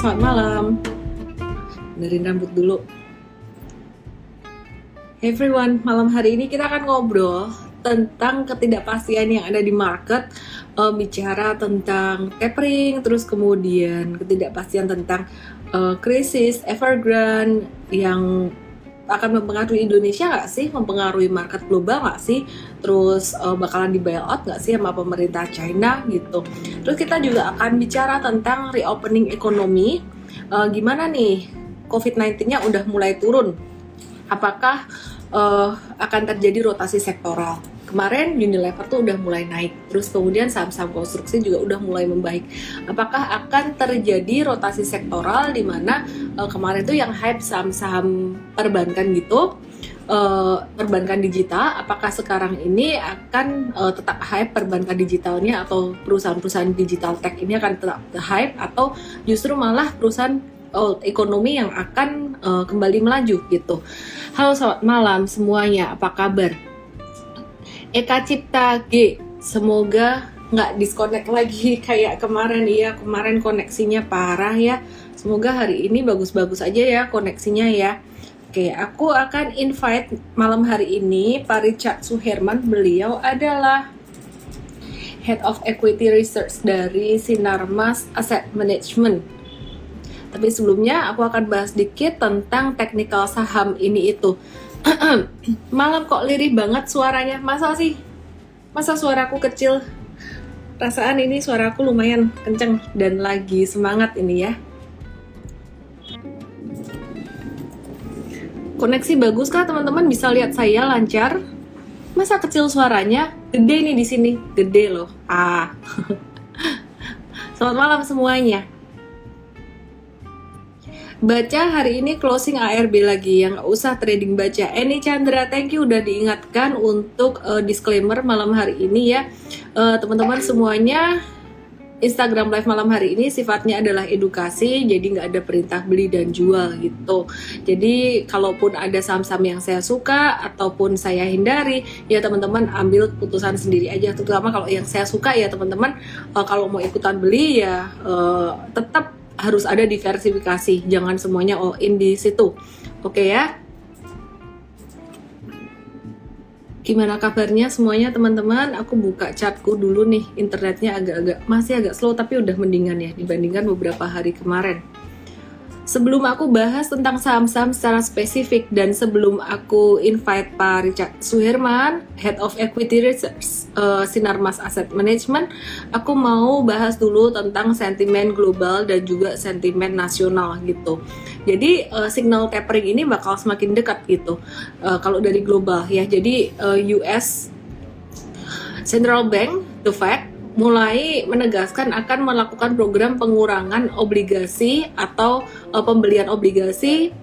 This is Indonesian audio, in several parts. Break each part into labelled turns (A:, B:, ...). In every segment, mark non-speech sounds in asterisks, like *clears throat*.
A: selamat malam. Benerin rambut dulu. Hey everyone, malam hari ini kita akan ngobrol tentang ketidakpastian yang ada di market, uh, bicara tentang tapering, terus kemudian ketidakpastian tentang uh, krisis Evergrande yang akan mempengaruhi Indonesia nggak sih, mempengaruhi market global nggak sih, terus uh, bakalan di bailout nggak sih sama pemerintah China gitu. Terus kita juga akan bicara tentang reopening ekonomi, uh, gimana nih? COVID-19-nya udah mulai turun, apakah uh, akan terjadi rotasi sektoral? Kemarin Unilever tuh udah mulai naik. Terus kemudian saham-saham konstruksi juga udah mulai membaik. Apakah akan terjadi rotasi sektoral di mana uh, kemarin tuh yang hype saham-saham perbankan gitu uh, perbankan digital apakah sekarang ini akan uh, tetap hype perbankan digitalnya atau perusahaan-perusahaan digital tech ini akan tetap hype atau justru malah perusahaan old ekonomi yang akan uh, kembali melaju gitu. Halo selamat malam semuanya, apa kabar? Eka Cipta G. Semoga nggak disconnect lagi *laughs* kayak kemarin ya kemarin koneksinya parah ya semoga hari ini bagus-bagus aja ya koneksinya ya oke aku akan invite malam hari ini Pak Richard Suherman. Beliau adalah Head of Equity Research dari Sinarmas Asset Management. Tapi sebelumnya aku akan bahas dikit tentang teknikal saham ini itu. *clears throat* Malam kok lirih banget suaranya. Masa sih? Masa suaraku kecil? Rasaan ini suaraku lumayan kenceng dan lagi semangat ini ya koneksi bagus kah teman-teman. Bisa lihat saya lancar. Masa kecil suaranya? Gede nih di sini. Gede loh. Ah *laughs* selamat malam semuanya. Baca hari ini closing ARB lagi. Yang usah trading baca. Eni Chandra, thank you udah diingatkan untuk uh, disclaimer malam hari ini ya. Uh, teman-teman semuanya Instagram live malam hari ini sifatnya adalah edukasi, jadi nggak ada perintah beli dan jual gitu. Jadi kalaupun ada saham-saham yang saya suka ataupun saya hindari, ya teman-teman ambil keputusan sendiri aja. Terutama kalau yang saya suka ya teman-teman, uh, kalau mau ikutan beli ya uh, tetap harus ada diversifikasi, jangan semuanya all in di situ. Oke okay ya. Gimana kabarnya semuanya teman-teman? Aku buka chatku dulu nih, internetnya agak-agak masih agak slow tapi udah mendingan ya dibandingkan beberapa hari kemarin. Sebelum aku bahas tentang saham-saham secara spesifik dan sebelum aku invite Pak Richard Suherman, Head of Equity Research uh, Sinarmas Asset Management, aku mau bahas dulu tentang sentimen global dan juga sentimen nasional gitu. Jadi uh, signal tapering ini bakal semakin dekat gitu uh, kalau dari global ya. Jadi uh, US Central Bank, the Fed mulai menegaskan akan melakukan program pengurangan obligasi atau uh, pembelian obligasi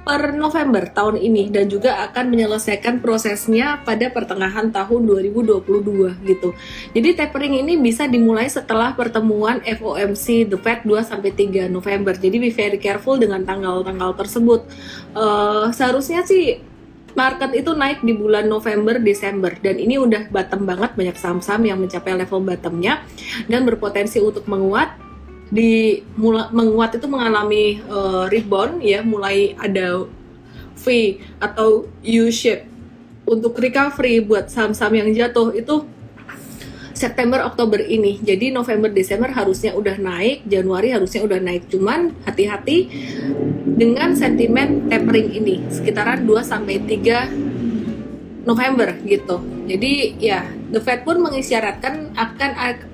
A: per November tahun ini dan juga akan menyelesaikan prosesnya pada pertengahan tahun 2022 gitu. Jadi tapering ini bisa dimulai setelah pertemuan FOMC The Fed 2 sampai 3 November. Jadi be very careful dengan tanggal-tanggal tersebut. Uh, seharusnya sih market itu naik di bulan November Desember. Dan ini udah bottom banget banyak saham-saham yang mencapai level bottomnya dan berpotensi untuk menguat. Di mula, menguat itu mengalami uh, rebound ya mulai ada V atau U shape untuk recovery buat saham-saham yang jatuh itu September Oktober ini. Jadi November Desember harusnya udah naik, Januari harusnya udah naik. Cuman hati-hati dengan sentimen tapering ini sekitaran 2 sampai 3 November gitu. Jadi ya The Fed pun mengisyaratkan akan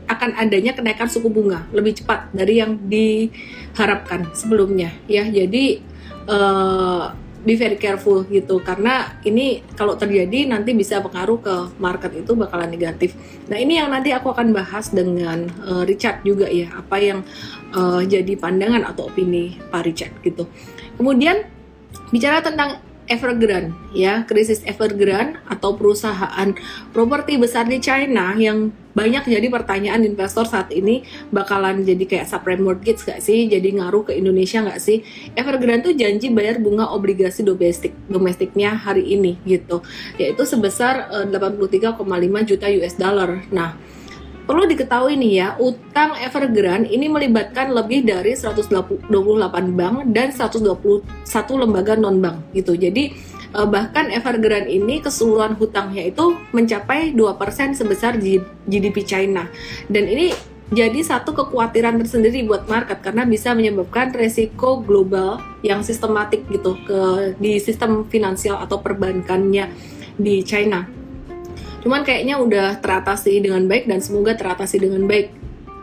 A: akan adanya kenaikan suku bunga lebih cepat dari yang diharapkan sebelumnya ya. Jadi uh, be very careful gitu karena ini kalau terjadi nanti bisa pengaruh ke market itu bakalan negatif. Nah ini yang nanti aku akan bahas dengan uh, Richard juga ya apa yang uh, jadi pandangan atau opini Pak Richard gitu. Kemudian bicara tentang Evergrande ya krisis Evergrande atau perusahaan properti besar di China yang banyak jadi pertanyaan investor saat ini bakalan jadi kayak subprime mortgage gak sih? Jadi ngaruh ke Indonesia gak sih? Evergrande tuh janji bayar bunga obligasi domestik domestiknya hari ini gitu. Yaitu sebesar uh, eh, 83,5 juta US dollar. Nah Perlu diketahui nih ya, utang Evergrande ini melibatkan lebih dari 128 bank dan 121 lembaga non-bank gitu. Jadi eh, bahkan Evergrande ini keseluruhan hutangnya itu mencapai 2% sebesar GDP China. Dan ini jadi satu kekhawatiran tersendiri buat market karena bisa menyebabkan resiko global yang sistematik gitu ke di sistem finansial atau perbankannya di China. Cuman kayaknya udah teratasi dengan baik dan semoga teratasi dengan baik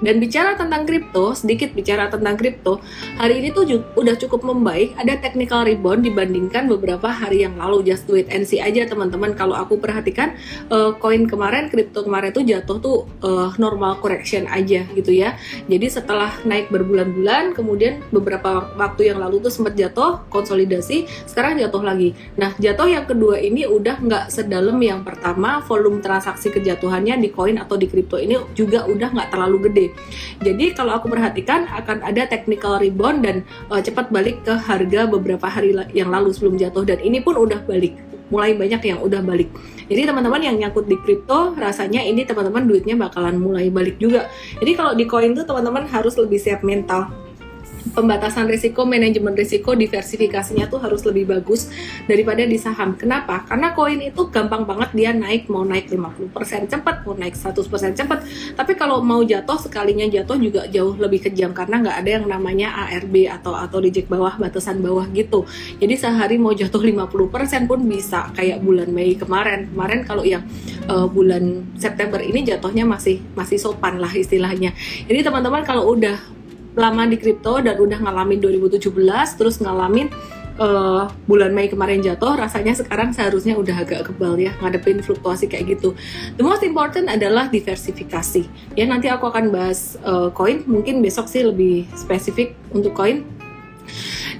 A: dan bicara tentang kripto, sedikit bicara tentang kripto, hari ini tuh udah cukup membaik, ada technical rebound dibandingkan beberapa hari yang lalu. Just do it and see aja teman-teman. Kalau aku perhatikan uh, koin kemarin, kripto kemarin tuh jatuh tuh uh, normal correction aja gitu ya. Jadi setelah naik berbulan-bulan, kemudian beberapa waktu yang lalu tuh sempat jatuh, konsolidasi, sekarang jatuh lagi. Nah jatuh yang kedua ini udah nggak sedalam yang pertama, volume transaksi kejatuhannya di koin atau di kripto ini juga udah nggak terlalu gede. Jadi kalau aku perhatikan akan ada technical rebound dan uh, cepat balik ke harga beberapa hari yang lalu sebelum jatuh dan ini pun udah balik mulai banyak yang udah balik. Jadi teman-teman yang nyangkut di kripto, rasanya ini teman-teman duitnya bakalan mulai balik juga. Jadi kalau di koin tuh teman-teman harus lebih siap mental pembatasan risiko, manajemen risiko, diversifikasinya tuh harus lebih bagus daripada di saham. Kenapa? Karena koin itu gampang banget dia naik, mau naik 50% cepat, mau naik 100% cepat. Tapi kalau mau jatuh sekalinya jatuh juga jauh lebih kejam karena nggak ada yang namanya ARB atau atau reject bawah, batasan bawah gitu. Jadi sehari mau jatuh 50% pun bisa kayak bulan Mei kemarin. Kemarin kalau yang uh, bulan September ini jatuhnya masih masih sopan lah istilahnya. Jadi teman-teman kalau udah lama di kripto dan udah ngalamin 2017 terus ngalamin uh, bulan Mei kemarin jatuh rasanya sekarang seharusnya udah agak kebal ya ngadepin fluktuasi kayak gitu. The most important adalah diversifikasi. Ya nanti aku akan bahas uh, koin. Mungkin besok sih lebih spesifik untuk koin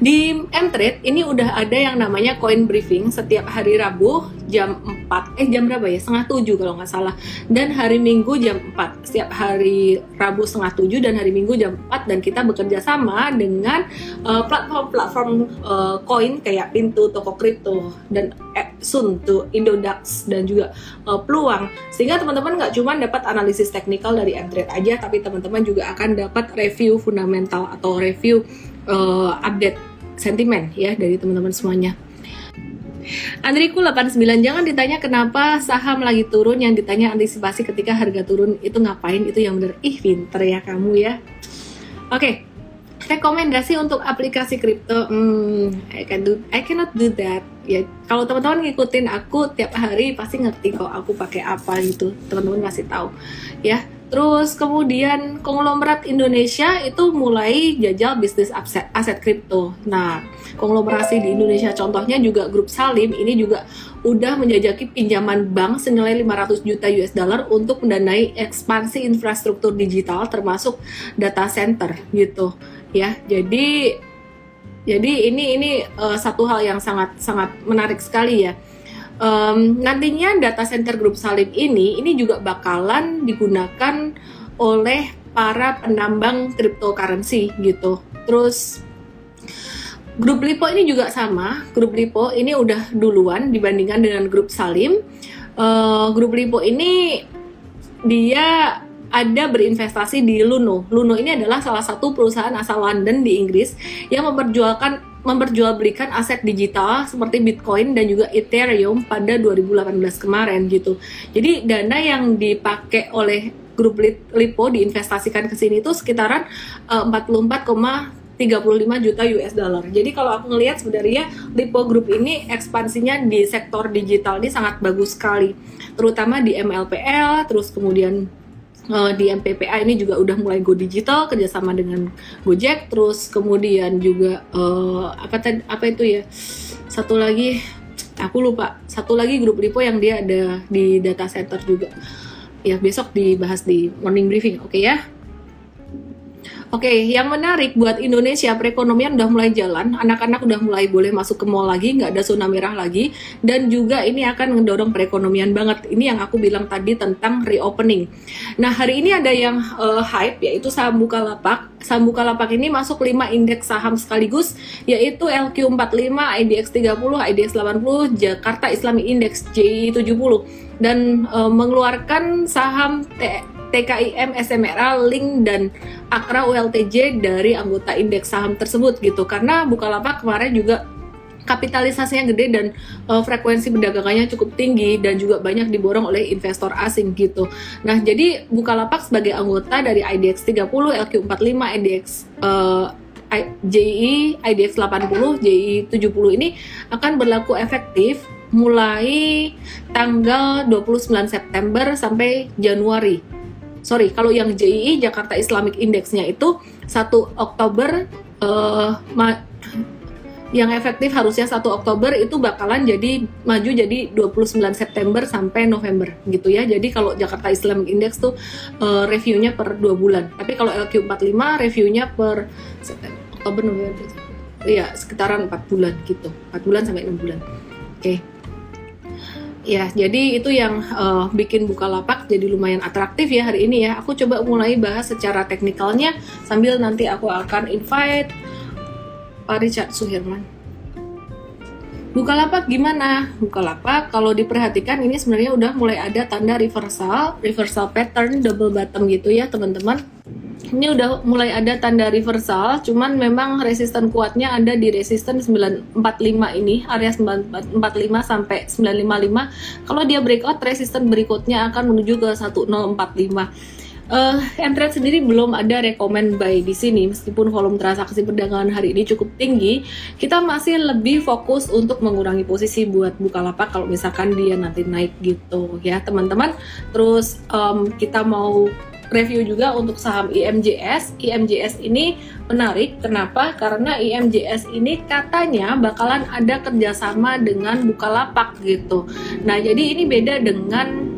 A: di Mtrade ini udah ada yang namanya coin briefing setiap hari Rabu jam 4 eh jam berapa ya? Setengah 7 kalau nggak salah. Dan hari Minggu jam 4 setiap hari Rabu setengah 7 dan hari Minggu jam 4 dan kita bekerja sama dengan uh, platform-platform uh, koin kayak Pintu, Toko Kripto dan eh, Sun tuh Indodax dan juga uh, Peluang. Sehingga teman-teman nggak cuma dapat analisis teknikal dari Mtrade aja tapi teman-teman juga akan dapat review fundamental atau review uh, update sentimen ya dari teman-teman semuanya. Andriku 89 jangan ditanya kenapa saham lagi turun yang ditanya antisipasi ketika harga turun itu ngapain? Itu yang bener. Ih pinter ya kamu ya. Oke okay. rekomendasi untuk aplikasi kripto hmm, I can do I cannot do that. Ya kalau teman-teman ngikutin aku tiap hari pasti ngerti kok aku pakai apa gitu. Teman-teman pasti tahu ya Terus kemudian konglomerat Indonesia itu mulai jajal bisnis aset, aset kripto. Nah, konglomerasi di Indonesia contohnya juga grup Salim ini juga udah menjajaki pinjaman bank senilai 500 juta US dollar untuk mendanai ekspansi infrastruktur digital termasuk data center gitu ya. Jadi jadi ini ini uh, satu hal yang sangat sangat menarik sekali ya um, nantinya data center grup Salim ini ini juga bakalan digunakan oleh para penambang cryptocurrency gitu. Terus grup Lipo ini juga sama. Grup Lipo ini udah duluan dibandingkan dengan grup Salim. Uh, grup Lipo ini dia ada berinvestasi di Luno. Luno ini adalah salah satu perusahaan asal London di Inggris yang memperjualkan memperjualbelikan aset digital seperti Bitcoin dan juga Ethereum pada 2018 kemarin gitu. Jadi dana yang dipakai oleh grup Lipo diinvestasikan ke sini itu sekitaran uh, 44, 35 juta US dollar. Jadi kalau aku ngelihat sebenarnya Lipo Group ini ekspansinya di sektor digital ini sangat bagus sekali, terutama di MLPL, terus kemudian uh, di MPPA ini juga udah mulai go digital kerjasama dengan Gojek terus kemudian juga uh, apa tadi apa itu ya satu lagi aku lupa satu lagi grup Lipo yang dia ada di data center juga. Ya besok dibahas di morning briefing oke okay ya Oke, yang menarik buat Indonesia perekonomian udah mulai jalan, anak-anak udah mulai boleh masuk ke mall lagi, nggak ada zona merah lagi, dan juga ini akan mendorong perekonomian banget. Ini yang aku bilang tadi tentang reopening. Nah, hari ini ada yang uh, hype yaitu saham Bukalapak. Saham Bukalapak ini masuk 5 indeks saham sekaligus yaitu LQ45, IDX 30, IDX 80, Jakarta Islamic Index J70 dan uh, mengeluarkan saham TKIM, SMRA, Link dan Akra ULTJ dari anggota indeks saham tersebut gitu. Karena Bukalapak kemarin juga kapitalisasinya gede dan uh, frekuensi perdagangannya cukup tinggi dan juga banyak diborong oleh investor asing gitu. Nah, jadi Bukalapak sebagai anggota dari IDX 30, LQ45, IDX uh, JI, IDX 80, JI 70 ini akan berlaku efektif mulai tanggal 29 September sampai Januari. Sorry, kalau yang JII Jakarta Islamic Index-nya itu 1 Oktober uh, yang efektif harusnya 1 Oktober itu bakalan jadi maju jadi 29 September sampai November gitu ya. Jadi kalau Jakarta Islamic Index tuh uh, reviewnya per 2 bulan. Tapi kalau LQ45 reviewnya per Oktober November. Iya, sekitaran 4 bulan gitu. 4 bulan sampai 6 bulan. Oke. Okay. Ya, jadi itu yang uh, bikin Bukalapak jadi lumayan atraktif ya hari ini ya. Aku coba mulai bahas secara teknikalnya sambil nanti aku akan invite Pak Richard Suherman. Bukalapak gimana? Bukalapak kalau diperhatikan ini sebenarnya udah mulai ada tanda reversal, reversal pattern double bottom gitu ya teman-teman. Ini udah mulai ada tanda reversal, cuman memang resisten kuatnya ada di resisten 945 ini, area 945 sampai 955. Kalau dia breakout, resisten berikutnya akan menuju ke 1045 uh, Entret sendiri belum ada rekomend buy di sini meskipun volume transaksi perdagangan hari ini cukup tinggi kita masih lebih fokus untuk mengurangi posisi buat Bukalapak kalau misalkan dia nanti naik gitu ya teman-teman terus um, kita mau review juga untuk saham IMJS. IMJS ini menarik, kenapa? Karena IMJS ini katanya bakalan ada kerjasama dengan Bukalapak gitu. Nah, jadi ini beda dengan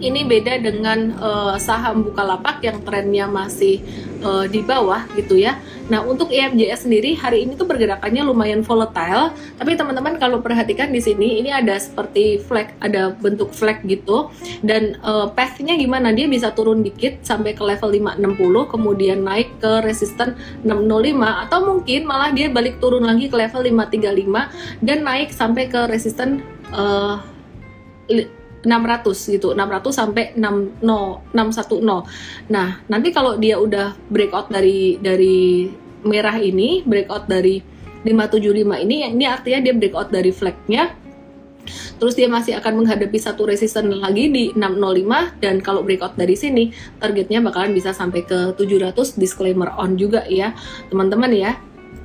A: ini beda dengan uh, saham Bukalapak yang trennya masih uh, di bawah gitu ya. Nah, untuk IMJS sendiri hari ini tuh pergerakannya lumayan volatile, tapi teman-teman kalau perhatikan di sini ini ada seperti flag, ada bentuk flag gitu dan uh, path-nya gimana? Dia bisa turun dikit sampai ke level 560 kemudian naik ke resisten 605 atau mungkin malah dia balik turun lagi ke level 535 dan naik sampai ke resisten uh, 600 gitu 600 sampai 60 610 nah nanti kalau dia udah breakout dari dari merah ini breakout dari 575 ini ini artinya dia breakout dari flagnya Terus dia masih akan menghadapi satu resisten lagi di 605 dan kalau breakout dari sini targetnya bakalan bisa sampai ke 700 disclaimer on juga ya teman-teman ya.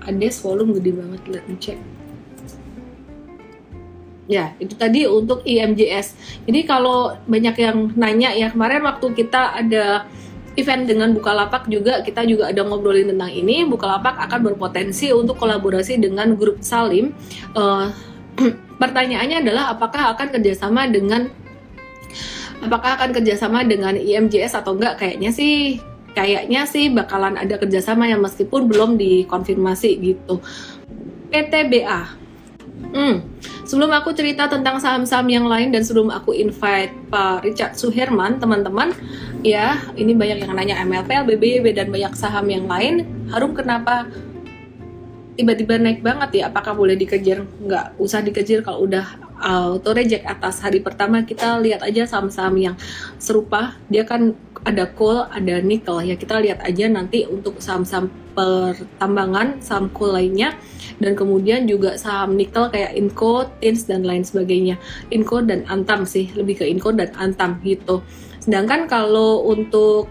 A: Ades volume gede banget, let me check. Ya, itu tadi untuk IMJS. Jadi kalau banyak yang nanya ya kemarin waktu kita ada event dengan Bukalapak juga kita juga ada ngobrolin tentang ini. Bukalapak akan berpotensi untuk kolaborasi dengan grup Salim. Uh, *clears throat* pertanyaannya adalah apakah akan kerjasama dengan apakah akan kerjasama dengan IMJS atau enggak? Kayaknya sih kayaknya sih bakalan ada kerjasama yang meskipun belum dikonfirmasi gitu. PTBA Hmm. Sebelum aku cerita tentang saham-saham yang lain dan sebelum aku invite Pak Richard Suherman, teman-teman, ya ini banyak yang nanya MLPL, BBYB dan banyak saham yang lain. Harum kenapa tiba-tiba naik banget ya? Apakah boleh dikejar? Nggak usah dikejar kalau udah auto reject atas hari pertama kita lihat aja saham-saham yang serupa. Dia kan ada coal, ada nickel ya. Kita lihat aja nanti untuk saham-saham pertambangan, saham coal lainnya dan kemudian juga saham nikel kayak Inco, Tins dan lain sebagainya. Inco dan Antam sih, lebih ke Inco dan Antam gitu. Sedangkan kalau untuk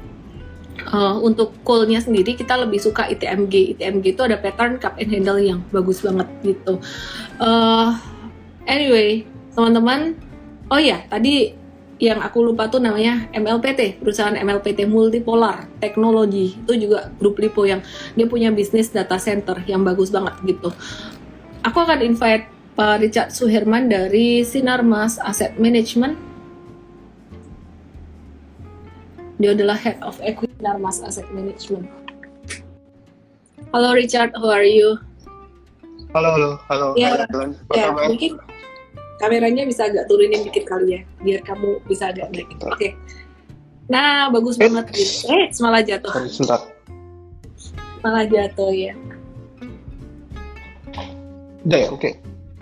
A: uh, untuk coalnya sendiri kita lebih suka ITMG. ITMG itu ada pattern cup and handle yang bagus banget gitu. Uh, anyway, teman-teman, oh ya tadi yang aku lupa tuh namanya MLPT, perusahaan MLPT Multipolar Teknologi. Itu juga grup Lipo yang dia punya bisnis data center yang bagus banget gitu. Aku akan invite Pak Richard Suherman dari Sinarmas Asset Management. Dia adalah Head of Equity Sinarmas Asset Management. Halo Richard, how are you?
B: Halo, halo, halo.
A: Ya, ya mungkin kameranya bisa agak turunin dikit kali ya biar kamu bisa agak naik oke okay. nah bagus eh. banget gitu eh malah jatuh
B: sebentar
A: malah jatuh ya
B: udah ya oke okay.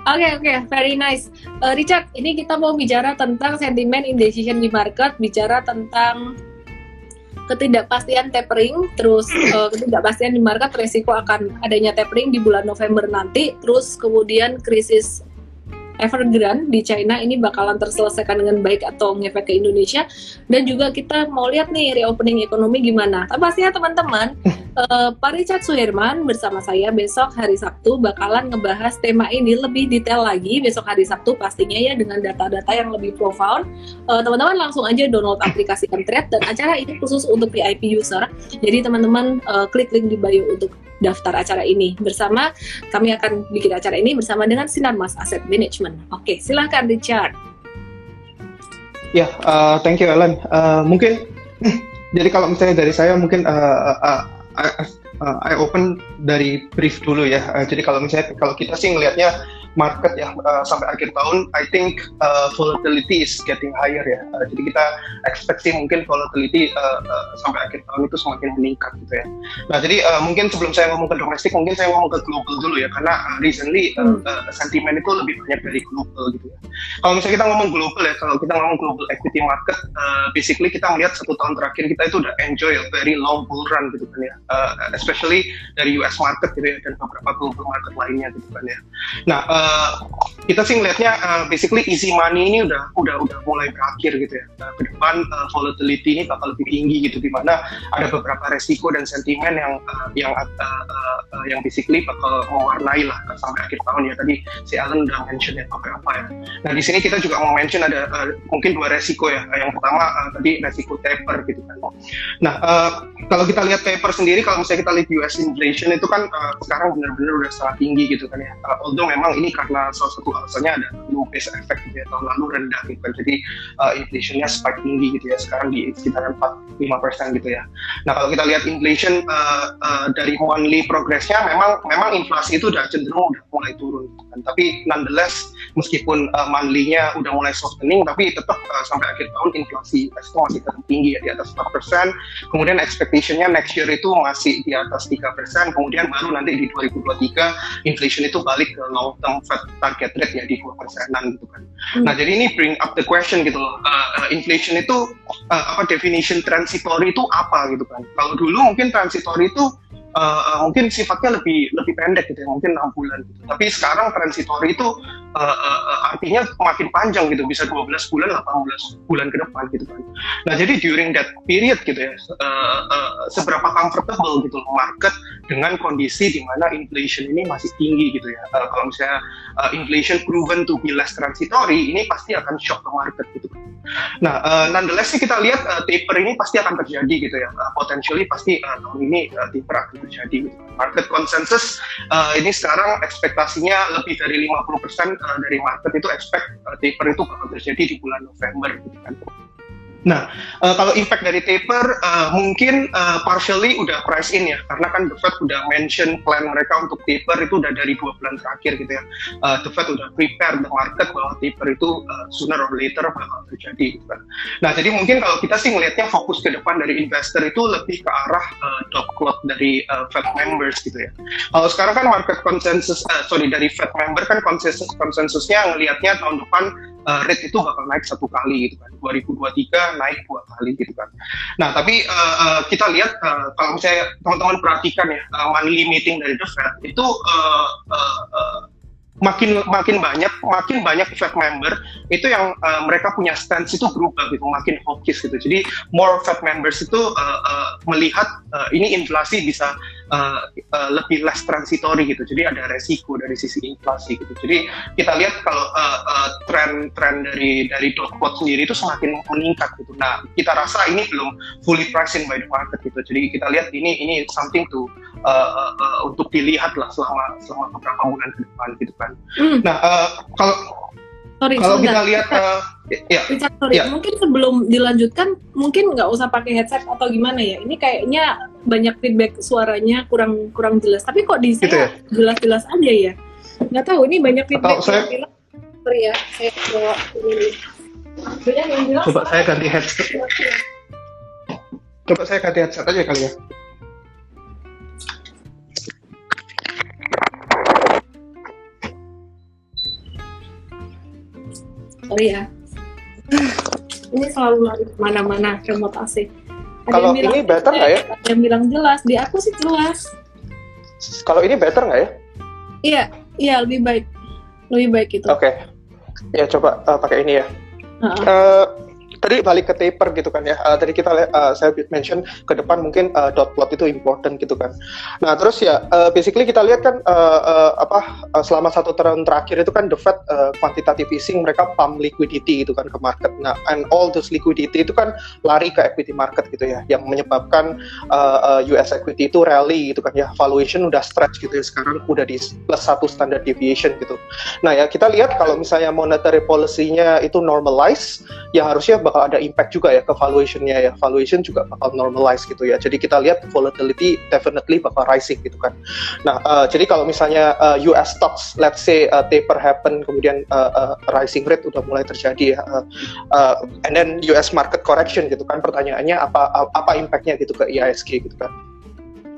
A: Oke okay, oke, okay. very nice. Uh, Richard, ini kita mau bicara tentang sentimen indecision di market, bicara tentang ketidakpastian tapering, terus uh, *clears throat* ketidakpastian di market resiko akan adanya tapering di bulan November nanti, terus kemudian krisis Evergrande di China ini bakalan terselesaikan dengan baik atau ngefek ke Indonesia dan juga kita mau lihat nih reopening ekonomi gimana. Tapi pastinya teman-teman, uh, *laughs* Pak Richard Suherman bersama saya besok hari Sabtu bakalan ngebahas tema ini lebih detail lagi besok hari Sabtu pastinya ya dengan data-data yang lebih profound. Uh, teman-teman langsung aja download aplikasi Mtrade dan acara ini khusus untuk VIP user. Jadi teman-teman uh, klik link di bio untuk daftar acara ini bersama kami akan bikin acara ini bersama dengan Sinar Mas Asset Management. Oke, silahkan Richard.
B: Ya, yeah, uh, thank you Ellen. Uh, mungkin jadi kalau misalnya dari saya mungkin uh, uh, uh, uh, I open dari brief dulu ya. Uh, jadi kalau misalnya kalau kita sih ngelihatnya market ya uh, sampai akhir tahun I think uh, volatility is getting higher ya. Uh, jadi kita expect sih mungkin volatility uh, uh, sampai akhir tahun itu semakin meningkat gitu ya. Nah, jadi uh, mungkin sebelum saya ngomong ke domestik mungkin saya ngomong ke global dulu ya karena uh, recently uh, uh, sentimen itu lebih banyak dari global gitu ya. Kalau misalnya kita ngomong global ya, kalau kita ngomong global equity market uh, basically kita melihat satu tahun terakhir kita itu udah enjoy a very long bull run gitu kan ya. Uh, especially dari US market gitu ya dan beberapa global market lainnya gitu kan ya. Nah, uh, uh, kita sih ngelihatnya uh, basically easy money ini udah udah udah mulai berakhir gitu ya. Uh, ke depan uh, volatility ini bakal lebih tinggi gitu di mana ada beberapa resiko dan sentimen yang uh, yang uh, uh, yang basically bakal mewarnai lah sampai akhir tahun ya. Tadi si Alan udah mention ya beberapa ya. Nah di sini kita juga mau mention ada uh, mungkin dua resiko ya. Yang pertama uh, tadi resiko taper gitu kan. Nah uh, kalau kita lihat taper sendiri kalau misalnya kita lihat US inflation itu kan uh, sekarang benar-benar udah sangat tinggi gitu kan ya. Uh, although memang ini karena salah satu alasannya ada low base effect gitu ya tahun lalu rendah gitu kan. Jadi uh, inflationnya spike tinggi gitu ya sekarang di sekitar 45 persen gitu ya. Nah kalau kita lihat inflation uh, uh, dari monthly progressnya memang memang inflasi itu udah cenderung udah mulai turun gitu kan. Tapi nonetheless meskipun uh, monthly-nya udah mulai softening tapi tetap uh, sampai akhir tahun inflasi itu masih tetap tinggi ya di atas 4 persen. Kemudian expectation-nya next year itu masih di atas 3 persen. Kemudian baru nanti di 2023 inflation itu balik ke long term Fed target rate ya di dua persenan gitu kan. Hmm. Nah jadi ini bring up the question gitu loh, uh, inflation itu uh, apa definition transitory itu apa gitu kan? Kalau dulu mungkin transitory itu uh, mungkin sifatnya lebih lebih pendek gitu ya, mungkin enam bulan gitu. Tapi sekarang transitory itu uh, uh, artinya makin panjang gitu, bisa 12 bulan, 18 bulan ke depan gitu kan. Nah, jadi during that period gitu ya, uh, uh, seberapa comfortable gitu market dengan kondisi di mana inflation ini masih tinggi gitu ya. Uh, kalau misalnya uh, inflation proven to be less transitory, ini pasti akan shock ke market gitu kan. Nah, uh, nonetheless sih kita lihat uh, taper ini pasti akan terjadi gitu ya. Uh, potentially pasti uh, tahun ini uh, taper akan terjadi. Market consensus uh, ini sekarang ekspektasinya lebih dari 50% uh, dari market itu expect uh, taper itu bakal terjadi di bulan November gitu kan. Nah, uh, kalau impact dari taper uh, mungkin uh, partially udah price in ya, karena kan The Fed udah mention plan mereka untuk taper itu udah dari dua bulan terakhir gitu ya. Uh, the Fed udah prepare the market bahwa taper itu uh, sooner or later bakal terjadi gitu kan. Nah, jadi mungkin kalau kita sih ngelihatnya fokus ke depan dari investor itu lebih ke arah uh, dot plot dari uh, Fed members gitu ya. Kalau sekarang kan market consensus, uh, sorry dari Fed member kan konsensus konsensusnya ngelihatnya tahun depan uh, rate itu bakal naik satu kali gitu kan. 2023 naik dua kali gitu kan. Nah tapi uh, uh, kita lihat uh, kalau misalnya teman-teman perhatikan ya uh, monthly meeting dari the Fed itu uh, uh, uh, makin makin banyak makin banyak Fed member itu yang uh, mereka punya stance itu berubah gitu makin hawkish gitu jadi more Fed members itu uh, uh, melihat uh, ini inflasi bisa uh, uh, lebih less transitory gitu. Jadi ada resiko dari sisi inflasi gitu. Jadi kita lihat kalau uh, uh, tren-tren dari dari dot sendiri itu semakin meningkat gitu. Nah kita rasa ini belum fully priced by the market gitu. Jadi kita lihat ini ini something to uh, uh, uh, untuk dilihat lah selama selama beberapa bulan ke depan gitu kan. Hmm. Nah uh, kalau
A: Sorry,
B: kalau kita lihat uh,
A: ya, *laughs* Richard, sorry, ya. mungkin sebelum dilanjutkan mungkin nggak usah pakai headset atau gimana ya. Ini kayaknya banyak feedback suaranya kurang kurang jelas. Tapi kok di gitu ya? jelas-jelas aja ya. Nggak tahu ini banyak feedback.
B: Atau saya...
A: Bilang, sorry ya, saya bawa ini.
B: Coba saya ganti headset. Coba saya ganti headset aja kali ya.
A: Oh iya. Ini selalu lari ke mana-mana remote AC.
B: kalau ini better nggak ya?
A: Ada yang bilang jelas, di aku sih jelas.
B: Kalau ini better nggak ya?
A: Iya, iya lebih baik, lebih baik itu.
B: Oke, okay. ya coba uh, pakai ini ya. Uh -uh. Uh, tadi balik ke taper gitu kan ya. Uh, tadi kita uh, saya mention ke depan mungkin uh, dot plot itu important gitu kan. Nah terus ya uh, basically kita lihat kan uh, uh, apa uh, selama satu tahun terakhir itu kan the Fed uh, quantitative easing mereka pump liquidity gitu kan ke market. Nah and all those liquidity itu kan lari ke equity market gitu ya, yang menyebabkan uh, uh, US equity itu rally gitu kan ya. Valuation udah stretch gitu ya sekarang udah di plus satu standard deviation gitu. Nah ya kita lihat kalau misalnya monetary policy-nya itu normalize, ya harusnya bakal ada impact juga ya ke valuation-nya ya. Valuation juga bakal normalize gitu ya. Jadi kita lihat volatility definitely bakal rising gitu kan. Nah, uh, jadi kalau misalnya uh, eh, US stocks let's say uh, taper happen kemudian uh, uh, rising rate udah mulai terjadi ya. Uh, uh, and then US market correction gitu kan. Pertanyaannya apa apa impact-nya gitu ke IISG gitu kan.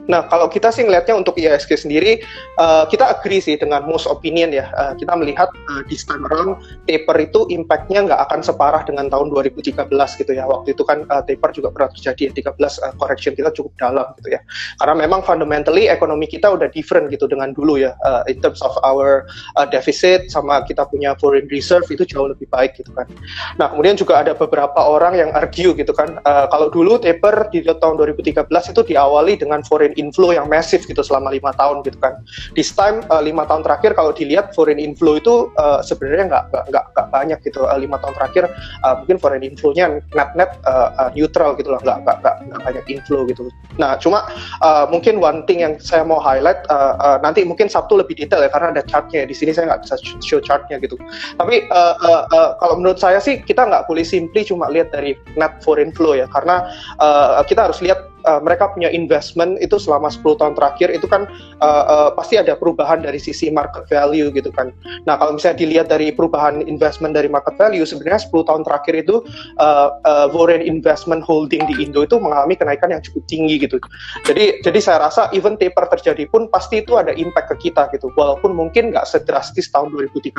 B: Nah, kalau kita sih ngelihatnya untuk IISG sendiri, uh, kita agree sih dengan most opinion ya. Uh, kita melihat uh, this time around taper itu impact-nya nggak akan separah dengan tahun 2013 gitu ya. Waktu itu kan uh, taper juga pernah terjadi ya, 13 uh, correction kita cukup dalam gitu ya. Karena memang fundamentally ekonomi kita udah different gitu dengan dulu ya. Uh, in terms of our uh, deficit sama kita punya foreign reserve itu jauh lebih baik gitu kan. Nah, kemudian juga ada beberapa orang yang argue gitu kan. Uh, kalau dulu taper di tahun 2013 itu diawali dengan foreign inflow yang masif gitu selama lima tahun gitu kan. This time uh, lima tahun terakhir kalau dilihat foreign inflow itu uh, sebenarnya nggak nggak nggak banyak gitu uh, lima tahun terakhir uh, mungkin foreign inflow-nya net net uh, uh, neutral gitu lah nggak nggak nggak banyak inflow gitu. Nah cuma uh, mungkin one thing yang saya mau highlight uh, uh, nanti mungkin Sabtu lebih detail ya karena ada chartnya di sini saya nggak bisa show chartnya gitu. Tapi uh, uh, uh, kalau menurut saya sih kita nggak boleh simply cuma lihat dari net foreign flow ya karena uh, kita harus lihat uh, mereka punya investment itu selama 10 tahun terakhir itu kan uh, uh, pasti ada perubahan dari sisi market value gitu kan. Nah kalau misalnya dilihat dari perubahan investment dari market value sebenarnya 10 tahun terakhir itu uh, uh, foreign investment holding di Indo itu mengalami kenaikan yang cukup tinggi gitu. Jadi jadi saya rasa even taper terjadi pun pasti itu ada impact ke kita gitu. Walaupun mungkin nggak sedrastis tahun 2013,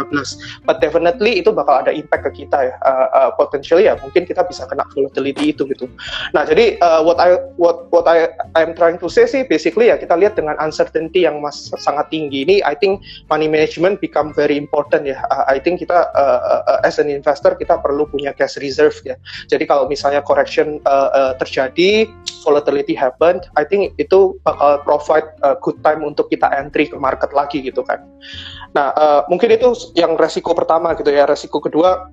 B: but definitely itu bakal ada impact ke kita ya. Uh, uh, potentially ya mungkin kita bisa kena volatility itu gitu. Nah jadi uh, what I what what what I I'm trying to say sih basically ya kita lihat dengan uncertainty yang mas sangat tinggi ini I think money management become very important ya. Uh, I think kita uh, uh, as an investor kita perlu punya cash reserve ya. Jadi kalau misalnya correction uh, uh, terjadi volatility happen I think itu bakal provide a good time untuk kita entry ke market lagi gitu kan. Nah uh, mungkin itu yang resiko pertama gitu ya. Resiko kedua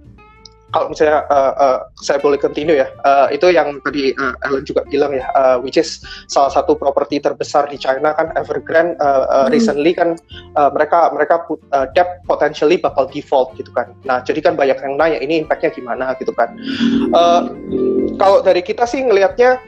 B: kalau misalnya uh, uh, saya boleh continue ya, uh, itu yang tadi uh, Ellen juga bilang ya, uh, which is salah satu properti terbesar di China kan Evergrande uh, uh, hmm. recently kan uh, mereka mereka put, uh, debt potentially bakal default gitu kan. Nah jadi kan banyak yang nanya ini impactnya gimana gitu kan. Uh, kalau dari kita sih ngelihatnya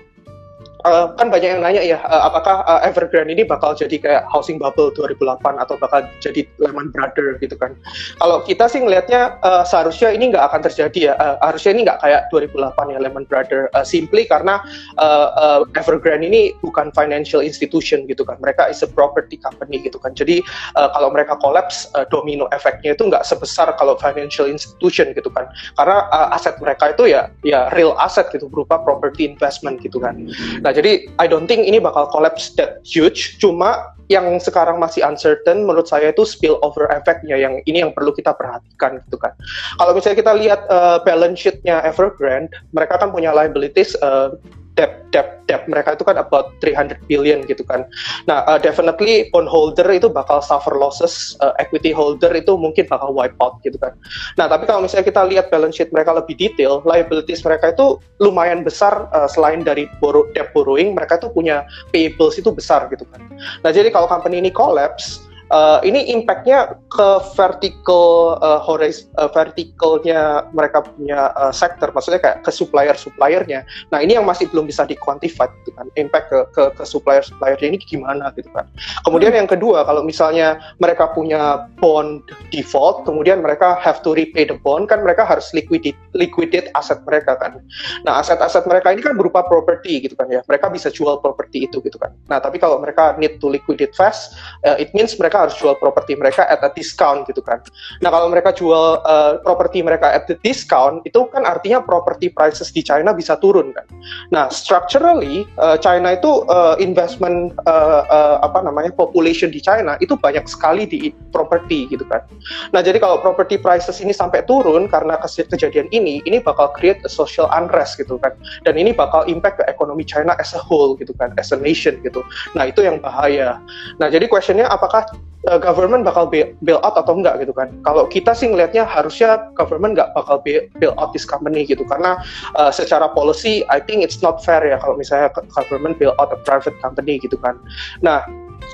B: uh, kan banyak yang nanya ya, uh, apakah uh, Evergrande ini bakal jadi kayak housing bubble 2008 atau bakal jadi Lehman Brothers gitu kan? Kalau kita sih ngelihatnya uh, seharusnya ini nggak akan terjadi ya, uh, harusnya ini nggak kayak 2008 ya Lehman Brothers, uh, simply karena uh, uh, Evergrande ini bukan financial institution gitu kan, mereka is a property company gitu kan, jadi uh, kalau mereka collapse, uh, domino efeknya itu nggak sebesar kalau financial institution gitu kan, karena uh, aset mereka itu ya ya real asset gitu berupa property investment gitu kan. Nah jadi I don't think ini bakal collapse that huge. Cuma yang sekarang masih uncertain menurut saya itu spillover effect-nya yang ini yang perlu kita perhatikan gitu kan. Kalau misalnya kita lihat uh, balance sheet-nya Evergrande, mereka kan punya liabilities uh, debt debt debt mereka itu kan about 300 billion gitu kan. Nah, uh, definitely bondholder itu bakal suffer losses, uh, equity holder itu mungkin bakal wipe out gitu kan. Nah, tapi kalau misalnya kita lihat balance sheet mereka lebih detail, liabilities mereka itu lumayan besar uh, selain dari borrow, debt borrowing, mereka itu punya payables itu besar gitu kan. Nah, jadi kalau company ini collapse, uh, ini impactnya ke vertical uh, horizon uh, verticalnya mereka punya uh, sektor maksudnya kayak ke supplier suppliernya nah ini yang masih belum bisa dikuantify gitu kan. Impact ke ke, ke supplier suppliernya ini gimana gitu kan. Kemudian hmm. yang kedua kalau misalnya mereka punya bond default kemudian mereka have to repay the bond kan mereka harus liquidate liquidate aset mereka kan. Nah aset-aset mereka ini kan berupa property gitu kan ya. Mereka bisa jual property itu gitu kan. Nah tapi kalau mereka need to liquidate fast uh, it means mereka harus jual properti mereka at a discount gitu kan. Nah kalau mereka jual uh, properti mereka at the discount itu kan artinya property prices di China bisa turun kan. Nah structurally uh, China itu uh, investment uh, uh, apa namanya population di China itu banyak sekali di properti gitu kan. Nah jadi kalau property prices ini sampai turun karena kejadian ini, ini bakal create a social unrest gitu kan. Dan ini bakal impact ke ekonomi China as a whole gitu kan, as a nation gitu. Nah itu yang bahaya. Nah jadi questionnya apakah uh, government bakal bail out atau enggak gitu kan. Kalau kita sih ngelihatnya harusnya government nggak bakal bail out this company gitu karena uh, secara policy I think it's not fair ya kalau misalnya government bail out a private company gitu kan. Nah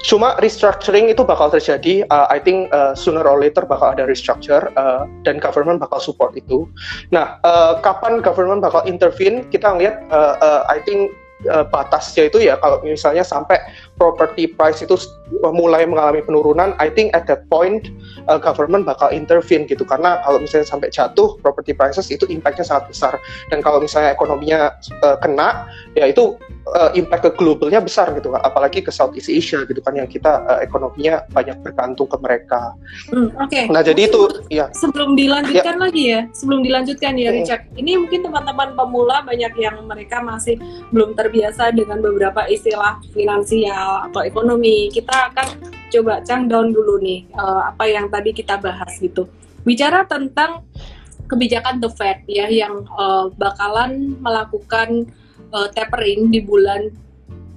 B: cuma restructuring itu bakal terjadi uh, I think uh, sooner or later bakal ada restructure uh, dan government bakal support itu nah uh, kapan government bakal intervene kita ngeliat uh, uh, I think uh, batasnya itu ya kalau misalnya sampai property price itu mulai mengalami penurunan, I think at that point uh, government bakal intervene gitu karena kalau misalnya sampai jatuh property prices itu impactnya sangat besar dan kalau misalnya ekonominya uh, kena ya itu uh, impact ke globalnya besar gitu apalagi ke Southeast Asia gitu kan yang kita uh, ekonominya banyak bergantung ke mereka.
A: Hmm, Oke. Okay.
B: Nah jadi itu ya.
A: Sebelum dilanjutkan ya. lagi ya, sebelum dilanjutkan ya hmm. Richard, ini mungkin teman-teman pemula banyak yang mereka masih belum terbiasa dengan beberapa istilah finansial atau ekonomi, kita akan coba cang down dulu nih uh, apa yang tadi kita bahas gitu. Bicara tentang kebijakan The Fed ya yang uh, bakalan melakukan uh, tapering di bulan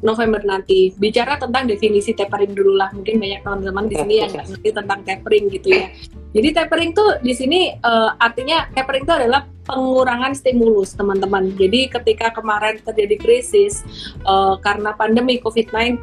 A: November nanti. Bicara tentang definisi tapering dulu lah. Mungkin banyak teman-teman di sini yang nggak ngerti tentang tapering gitu ya. Jadi tapering tuh di sini uh, artinya tapering itu adalah pengurangan stimulus teman-teman. Jadi ketika kemarin terjadi krisis uh, karena pandemi COVID-19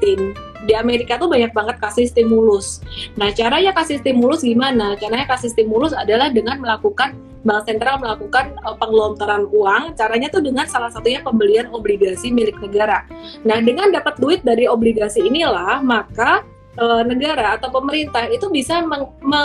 A: di Amerika tuh banyak banget kasih stimulus. Nah caranya kasih stimulus gimana? Caranya kasih stimulus adalah dengan melakukan Bank Sentral melakukan uh, pengelontaran uang, caranya tuh dengan salah satunya pembelian obligasi milik negara. Nah, dengan dapat duit dari obligasi inilah, maka negara atau pemerintah itu bisa meng, me,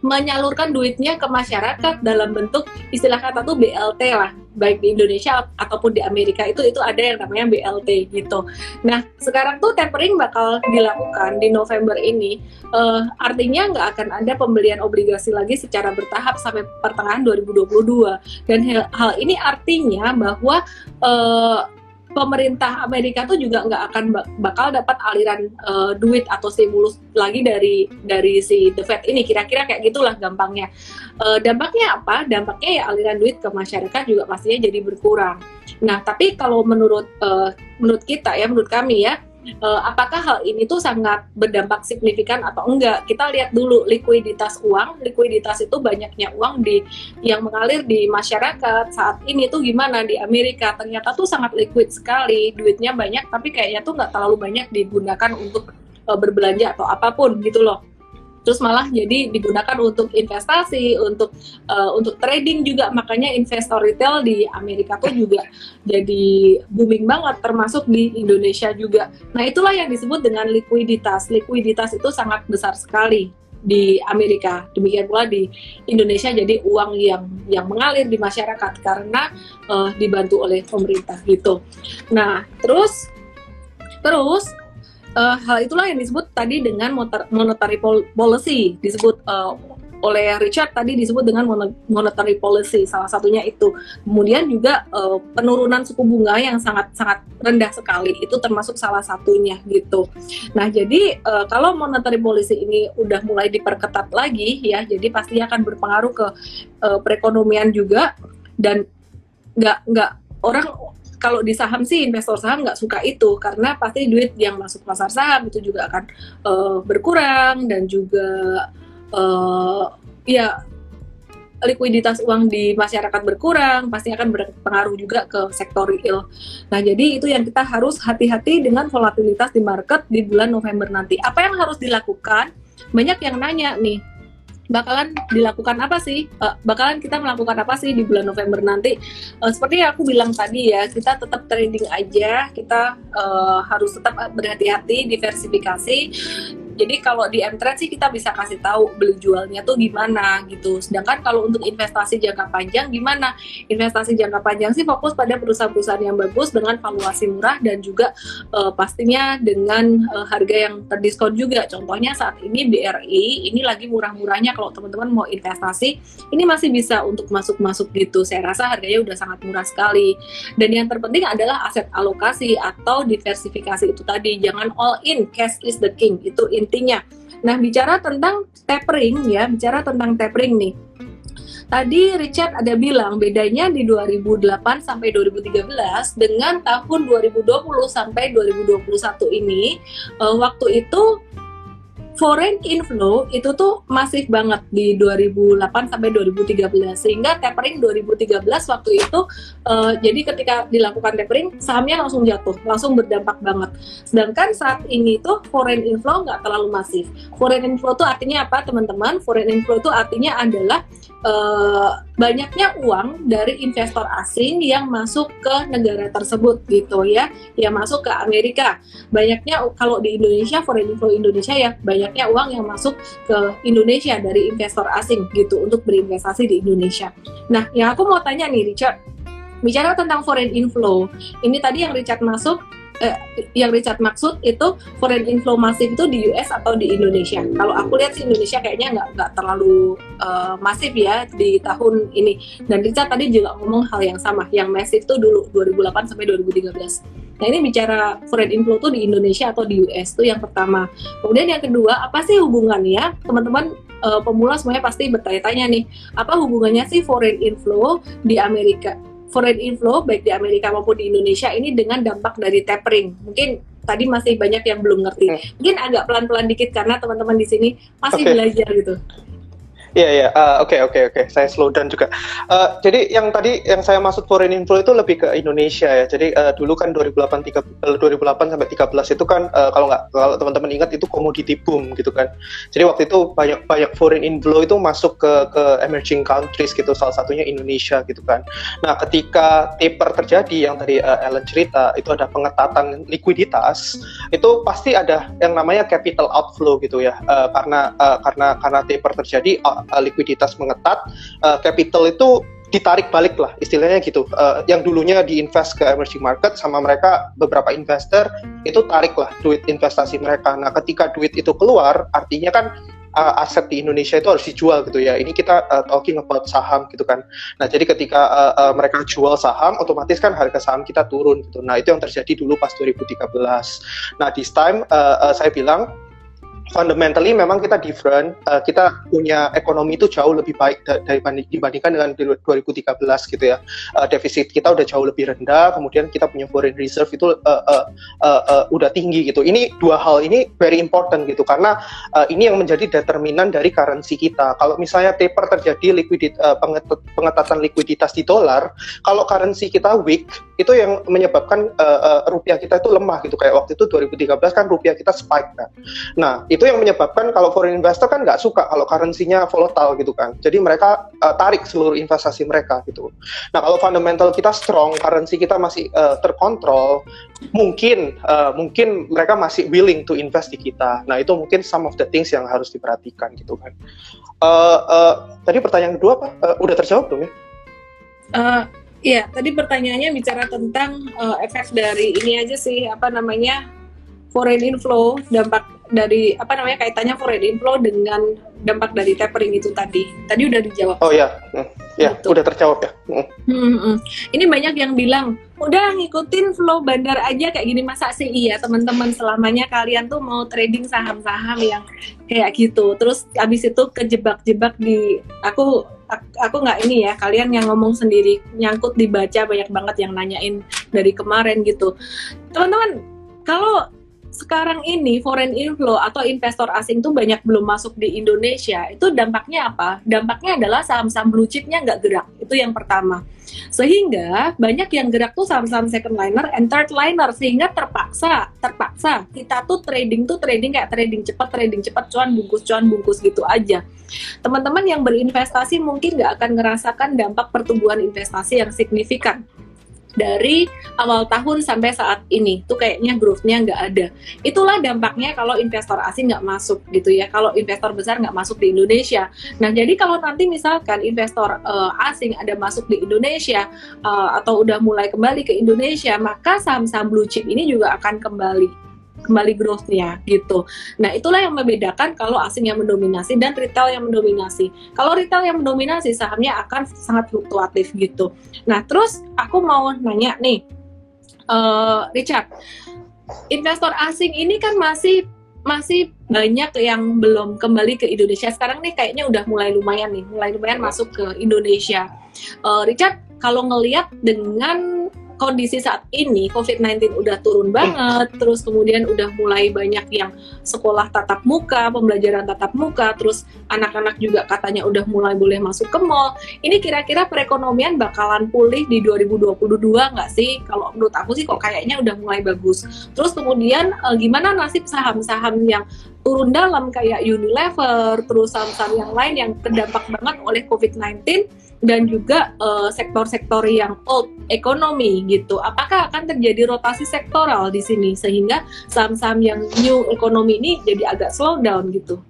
A: menyalurkan duitnya ke masyarakat dalam bentuk istilah kata tuh BLT lah baik di Indonesia ataupun di Amerika itu itu ada yang namanya BLT gitu. Nah sekarang tuh tapering bakal dilakukan di November ini uh, artinya nggak akan ada pembelian obligasi lagi secara bertahap sampai pertengahan 2022 dan hal, ini artinya bahwa uh, pemerintah Amerika tuh juga nggak akan bakal dapat aliran uh, duit atau stimulus lagi dari dari si The Fed ini. Kira-kira kayak gitulah gampangnya. Uh, dampaknya apa? Dampaknya ya aliran duit ke masyarakat juga pastinya jadi berkurang. Nah tapi kalau menurut uh, menurut kita ya menurut kami ya uh, apakah hal ini tuh sangat berdampak signifikan atau enggak? Kita lihat dulu likuiditas uang, likuiditas itu banyaknya uang di yang mengalir di masyarakat saat ini tuh gimana di Amerika? Ternyata tuh sangat liquid sekali, duitnya banyak tapi kayaknya tuh nggak terlalu banyak digunakan untuk uh, berbelanja atau apa pun gitu loh terus malah jadi digunakan untuk investasi, untuk uh, untuk trading juga makanya investor retail di Amerika tuh juga jadi booming banget termasuk di Indonesia juga. Nah, itulah yang disebut dengan likuiditas. Likuiditas itu sangat besar sekali di Amerika. Demikian pula di Indonesia jadi uang yang yang mengalir di masyarakat karena uh, dibantu oleh pemerintah gitu. Nah, terus terus uh, hal itulah yang disebut tadi dengan monetary policy. Disebut uh, oleh Richard tadi disebut dengan monetary policy salah satunya itu. Kemudian juga uh, penurunan suku bunga yang sangat sangat rendah sekali itu termasuk salah satunya gitu. Nah jadi uh, kalau monetary policy ini udah mulai diperketat lagi ya jadi pasti akan berpengaruh ke uh, perekonomian juga. Dan nggak nggak orang kalau di saham sih investor saham nggak suka itu karena pasti duit yang masuk pasar saham itu juga akan uh, berkurang dan juga uh, ya likuiditas uang di masyarakat berkurang pasti akan berpengaruh juga ke sektor real. Nah jadi itu yang kita harus hati-hati dengan volatilitas di market di bulan November nanti. Apa yang harus dilakukan? Banyak yang nanya nih bakalan dilakukan apa sih? Uh, bakalan kita melakukan apa sih di bulan November nanti? Uh, seperti yang aku bilang tadi ya, kita tetap trading aja, kita uh, harus tetap berhati-hati, diversifikasi. Jadi kalau di M-Trade sih kita bisa kasih tahu beli jualnya tuh gimana gitu. Sedangkan kalau untuk investasi jangka panjang gimana? Investasi jangka panjang sih fokus pada perusahaan-perusahaan yang bagus dengan valuasi murah dan juga uh, pastinya dengan uh, harga yang terdiskon juga. Contohnya saat ini BRI ini lagi murah-murahnya kalau teman-teman mau investasi ini masih bisa untuk masuk-masuk gitu. Saya rasa harganya udah sangat murah sekali. Dan yang terpenting adalah aset alokasi atau diversifikasi itu tadi. Jangan all in, cash is the king. Itu intinya. Nah, bicara tentang tapering ya, bicara tentang tapering nih. Tadi Richard ada bilang bedanya di 2008 sampai 2013 dengan tahun 2020 sampai 2021 ini uh, waktu itu foreign inflow itu tuh masif banget di 2008 sampai 2013 sehingga tapering 2013 waktu itu uh, jadi ketika dilakukan tapering sahamnya langsung jatuh langsung berdampak banget. Sedangkan saat ini tuh foreign inflow nggak terlalu masif. Foreign inflow tuh artinya apa teman-teman? Foreign inflow tuh artinya adalah uh, banyaknya uang dari investor asing yang masuk ke negara tersebut gitu ya, yang masuk ke Amerika. Banyaknya kalau di Indonesia foreign inflow Indonesia ya banyaknya uang yang masuk ke Indonesia dari investor asing gitu untuk berinvestasi di Indonesia. Nah, yang aku mau tanya nih Richard, bicara tentang foreign inflow, ini tadi yang Richard masuk eh, yang Richard maksud itu foreign inflow masif itu di US atau di Indonesia. Kalau aku lihat sih Indonesia kayaknya nggak nggak terlalu uh, masif ya di tahun ini. Dan Richard tadi juga ngomong hal yang sama, yang masif itu dulu 2008 sampai 2013. Nah ini bicara foreign inflow tuh di Indonesia atau di US tuh yang pertama. Kemudian yang kedua, apa sih hubungannya? Teman-teman uh, pemula semuanya pasti bertanya-tanya nih, apa hubungannya sih foreign inflow di Amerika? Foreign inflow baik di Amerika maupun di Indonesia ini dengan dampak dari tapering. Mungkin tadi masih banyak yang belum ngerti. Mungkin agak pelan-pelan dikit karena teman-teman di sini masih okay. belajar gitu.
B: Iya iya, eh, oke oke oke, saya slow down juga. Uh, jadi yang tadi yang saya maksud foreign inflow itu lebih ke Indonesia ya. Jadi uh, dulu kan 2008 3, 2008 sampai 13 itu kan uh, kalau nggak kalau teman-teman ingat itu commodity boom gitu kan. Jadi waktu itu banyak banyak foreign inflow itu masuk ke ke emerging countries gitu, salah satunya Indonesia gitu kan. Nah ketika taper terjadi yang tadi uh, Ellen cerita itu ada pengetatan likuiditas, itu pasti ada yang namanya capital outflow gitu ya, uh, karena uh, karena karena taper terjadi uh, likuiditas mengetat, uh, capital itu ditarik balik lah istilahnya gitu. Uh, yang dulunya diinvest ke emerging market sama mereka beberapa investor itu tarik lah duit investasi mereka. Nah ketika duit itu keluar, artinya kan uh, aset di Indonesia itu harus dijual gitu ya. Ini kita uh, talking about saham gitu kan. Nah jadi ketika uh, uh, mereka jual saham, otomatis kan harga saham kita turun gitu. Nah itu yang terjadi dulu pas 2013. Nah this time uh, uh, saya bilang fundamentally memang kita different. Uh, kita punya ekonomi itu jauh lebih baik daripada dibandingkan dengan 2013 gitu ya. Uh, defisit kita udah jauh lebih rendah, kemudian kita punya foreign reserve itu uh, uh, uh, uh, udah tinggi gitu. Ini dua hal ini very important gitu karena uh, ini yang menjadi determinan dari currency kita. Kalau misalnya taper terjadi liquidit uh, pengetatan likuiditas di dolar, kalau currency kita weak itu yang menyebabkan uh, uh, rupiah kita itu lemah gitu. Kayak waktu itu 2013 kan rupiah kita spike kan. Nah, itu yang menyebabkan kalau foreign investor kan nggak suka kalau currency-nya volatile gitu kan. Jadi mereka uh, tarik seluruh investasi mereka gitu. Nah kalau fundamental kita strong, currency kita masih uh, terkontrol, mungkin uh, mungkin mereka masih willing to invest di kita. Nah itu mungkin some of the things yang harus diperhatikan gitu kan. Uh, uh, tadi pertanyaan kedua apa? Uh, udah terjawab belum ya?
A: Uh, Iya, tadi pertanyaannya bicara tentang uh, efek dari ini aja sih, apa namanya foreign inflow, dampak dari apa namanya kaitannya foreign inflow dengan dampak dari tapering itu tadi. Tadi udah dijawab.
B: Oh ya, hmm. ya gitu. udah terjawab ya. Hmm.
A: Hmm, hmm. Ini banyak yang bilang udah ngikutin flow bandar aja kayak gini masa sih iya teman-teman selamanya kalian tuh mau trading saham-saham yang kayak gitu. Terus abis itu kejebak-jebak di aku aku nggak ini ya kalian yang ngomong sendiri nyangkut dibaca banyak banget yang nanyain dari kemarin gitu. Teman-teman kalau sekarang ini foreign inflow atau investor asing tuh banyak belum masuk di Indonesia, itu dampaknya apa? Dampaknya adalah saham-saham blue chipnya nggak gerak. Itu yang pertama. Sehingga banyak yang gerak tuh saham-saham second liner and third liner sehingga terpaksa, terpaksa kita tuh trading tuh trading kayak trading cepat, trading cepat, cuan bungkus, cuan bungkus gitu aja. Teman-teman yang berinvestasi mungkin nggak akan ngerasakan dampak pertumbuhan investasi yang signifikan dari awal tahun sampai saat ini tuh kayaknya growth-nya nggak ada. Itulah dampaknya kalau investor asing nggak masuk gitu ya, kalau investor besar nggak masuk di Indonesia. Nah jadi kalau nanti misalkan investor uh, asing ada masuk di Indonesia uh, atau udah mulai kembali ke Indonesia, maka saham-saham blue chip ini juga akan kembali kembali growth-nya gitu. Nah, itulah yang membedakan kalau asing yang mendominasi dan retail yang mendominasi. Kalau retail yang mendominasi, sahamnya akan sangat fluktuatif gitu. Nah, terus aku mau nanya nih, uh, Richard, investor asing ini kan masih masih banyak yang belum kembali ke Indonesia. Sekarang nih kayaknya udah mulai lumayan nih, mulai lumayan masuk ke Indonesia. Uh, Richard, kalau ngelihat dengan kondisi saat ini COVID-19 udah turun banget, terus kemudian udah mulai banyak yang sekolah tatap muka, pembelajaran tatap muka, terus anak-anak juga katanya udah mulai boleh masuk ke mall. Ini kira-kira perekonomian bakalan pulih di 2022 nggak sih? Kalau menurut aku sih kok kayaknya udah mulai bagus. Terus kemudian eh, gimana nasib saham-saham yang turun dalam kayak Unilever, terus saham-saham yang lain yang terdampak banget oleh COVID-19 dan juga uh, sektor-sektor yang old economy gitu. Apakah akan terjadi rotasi sektoral di sini sehingga saham-saham yang new economy ini jadi agak slow down gitu?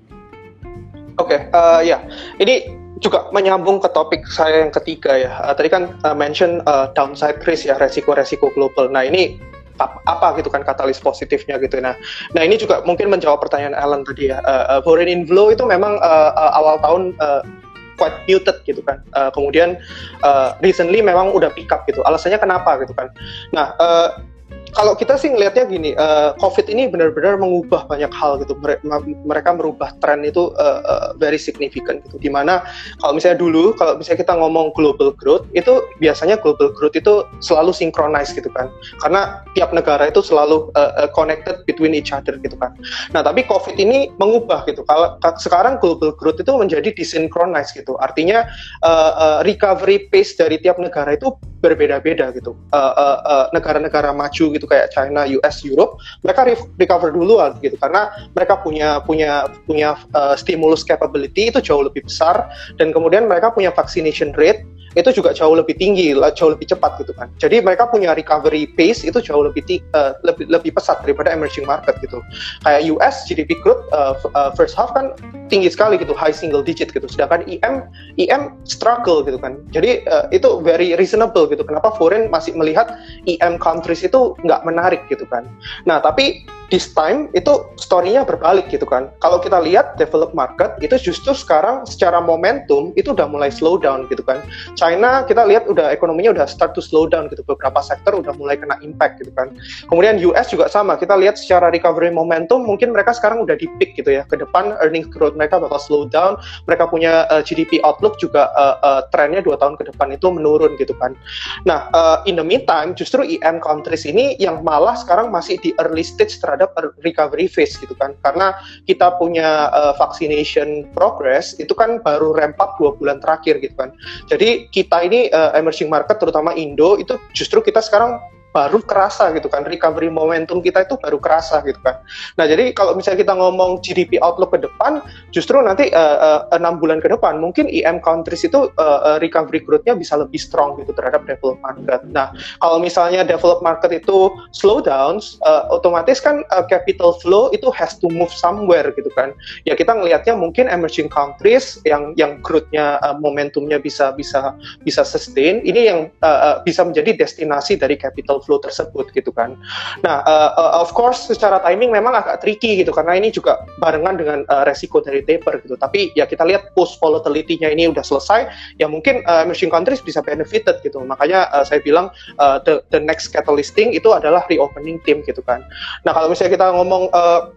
B: Oke, okay, uh, eh, ya ini juga menyambung ke topik saya yang ketiga ya. Uh, tadi kan uh, mention uh, downside risk ya, resiko-resiko global. Nah ini apa gitu kan katalis positifnya gitu. Nah, nah ini juga mungkin menjawab pertanyaan Alan tadi ya. Uh, uh, foreign inflow itu memang uh, uh, awal tahun uh, quite muted gitu kan. Uh, kemudian uh, recently memang udah pick up gitu. Alasannya kenapa gitu kan. Nah, uh, kalau kita sih ngelihatnya gini, uh, COVID ini benar-benar mengubah banyak hal gitu. Mereka merubah tren itu uh, uh, very significant gitu. Di mana kalau misalnya dulu, kalau misalnya kita ngomong global growth, itu biasanya global growth itu selalu synchronize gitu kan. Karena tiap negara itu selalu uh, uh, connected between each other gitu kan. Nah tapi COVID ini mengubah gitu. Kalau sekarang global growth itu menjadi desynchronized gitu. Artinya uh, uh, recovery pace dari tiap negara itu berbeda-beda gitu. Negara-negara uh, uh, -negara maju gitu gitu kayak China, US, Europe, mereka recover dulu gitu. Karena mereka punya punya punya uh, stimulus capability itu jauh lebih besar. Dan kemudian mereka punya vaccination rate itu juga jauh lebih tinggi, jauh lebih cepat gitu kan. Jadi mereka punya recovery pace itu jauh lebih uh, lebih lebih pesat daripada emerging market gitu. Kayak US GDP growth uh, uh, first half kan tinggi sekali gitu, high single digit gitu. Sedangkan IM IM struggle gitu kan. Jadi uh, itu very reasonable gitu. Kenapa foreign masih melihat IM countries itu nggak menarik gitu kan. Nah tapi this time itu story-nya berbalik gitu kan. Kalau kita lihat develop market itu justru sekarang secara momentum itu udah mulai slow down gitu kan. China kita lihat udah ekonominya udah start to slow down gitu. Beberapa sektor udah mulai kena impact gitu kan. Kemudian US juga sama. Kita lihat secara recovery momentum mungkin mereka sekarang udah di peak gitu ya. Ke depan earnings growth mereka bakal slow down. Mereka punya uh, eh, GDP outlook juga uh, uh, trennya dua tahun ke depan itu menurun gitu kan. Nah, uh, in the meantime justru EM countries ini yang malah sekarang masih di early stage terhadap terhadap recovery phase gitu kan karena kita punya uh, vaccination progress itu kan baru ramp up dua bulan terakhir gitu kan jadi kita ini uh, emerging market terutama Indo itu justru kita sekarang baru kerasa gitu kan. Recovery momentum kita itu baru kerasa gitu kan. Nah jadi kalau misalnya kita ngomong GDP outlook ke depan justru nanti uh, uh, 6 bulan ke depan mungkin EM countries itu uh, recovery growth-nya bisa lebih strong gitu terhadap developed market. Nah kalau misalnya developed market itu slow down uh, otomatis kan uh, capital flow itu has to move somewhere gitu kan. Ya kita ngelihatnya mungkin emerging countries yang yang growth-nya uh, momentumnya bisa bisa bisa sustain ini yang uh, uh, bisa menjadi destinasi dari capital flow tersebut gitu kan. Nah, uh, uh, of course secara timing memang agak tricky gitu karena ini juga barengan dengan uh, resiko dari taper gitu. Tapi ya kita lihat post volatility-nya ini udah selesai, ya mungkin uh, emerging countries bisa benefited gitu. Makanya uh, saya bilang uh, the the next catalysting itu adalah reopening team gitu kan. Nah, kalau misalnya kita ngomong uh,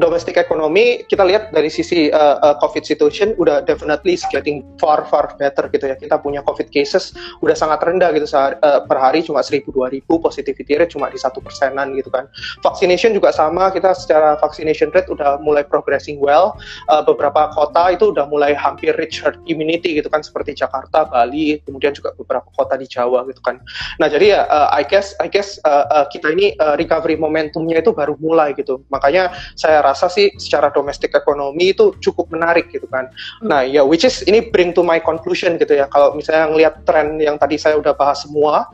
B: domestic economy kita lihat dari sisi uh, uh, COVID situation udah definitely getting far far better gitu ya. Kita punya COVID cases udah sangat rendah gitu sehari, uh, per hari cuma 1000 2000 positivity rate cuma di satu persenan gitu kan. Vaccination juga sama kita secara vaccination rate udah mulai progressing well. Uh, beberapa kota itu udah mulai hampir reach herd immunity gitu kan seperti Jakarta Bali kemudian juga beberapa kota di Jawa gitu kan. Nah jadi ya uh, I guess I guess uh, uh, kita ini uh, recovery momentumnya itu baru mulai gitu. Makanya saya rasa sih secara domestik ekonomi itu cukup menarik gitu kan. Hmm. Nah ya which is ini bring to my conclusion gitu ya. Kalau misalnya ngelihat tren yang tadi saya udah bahas semua,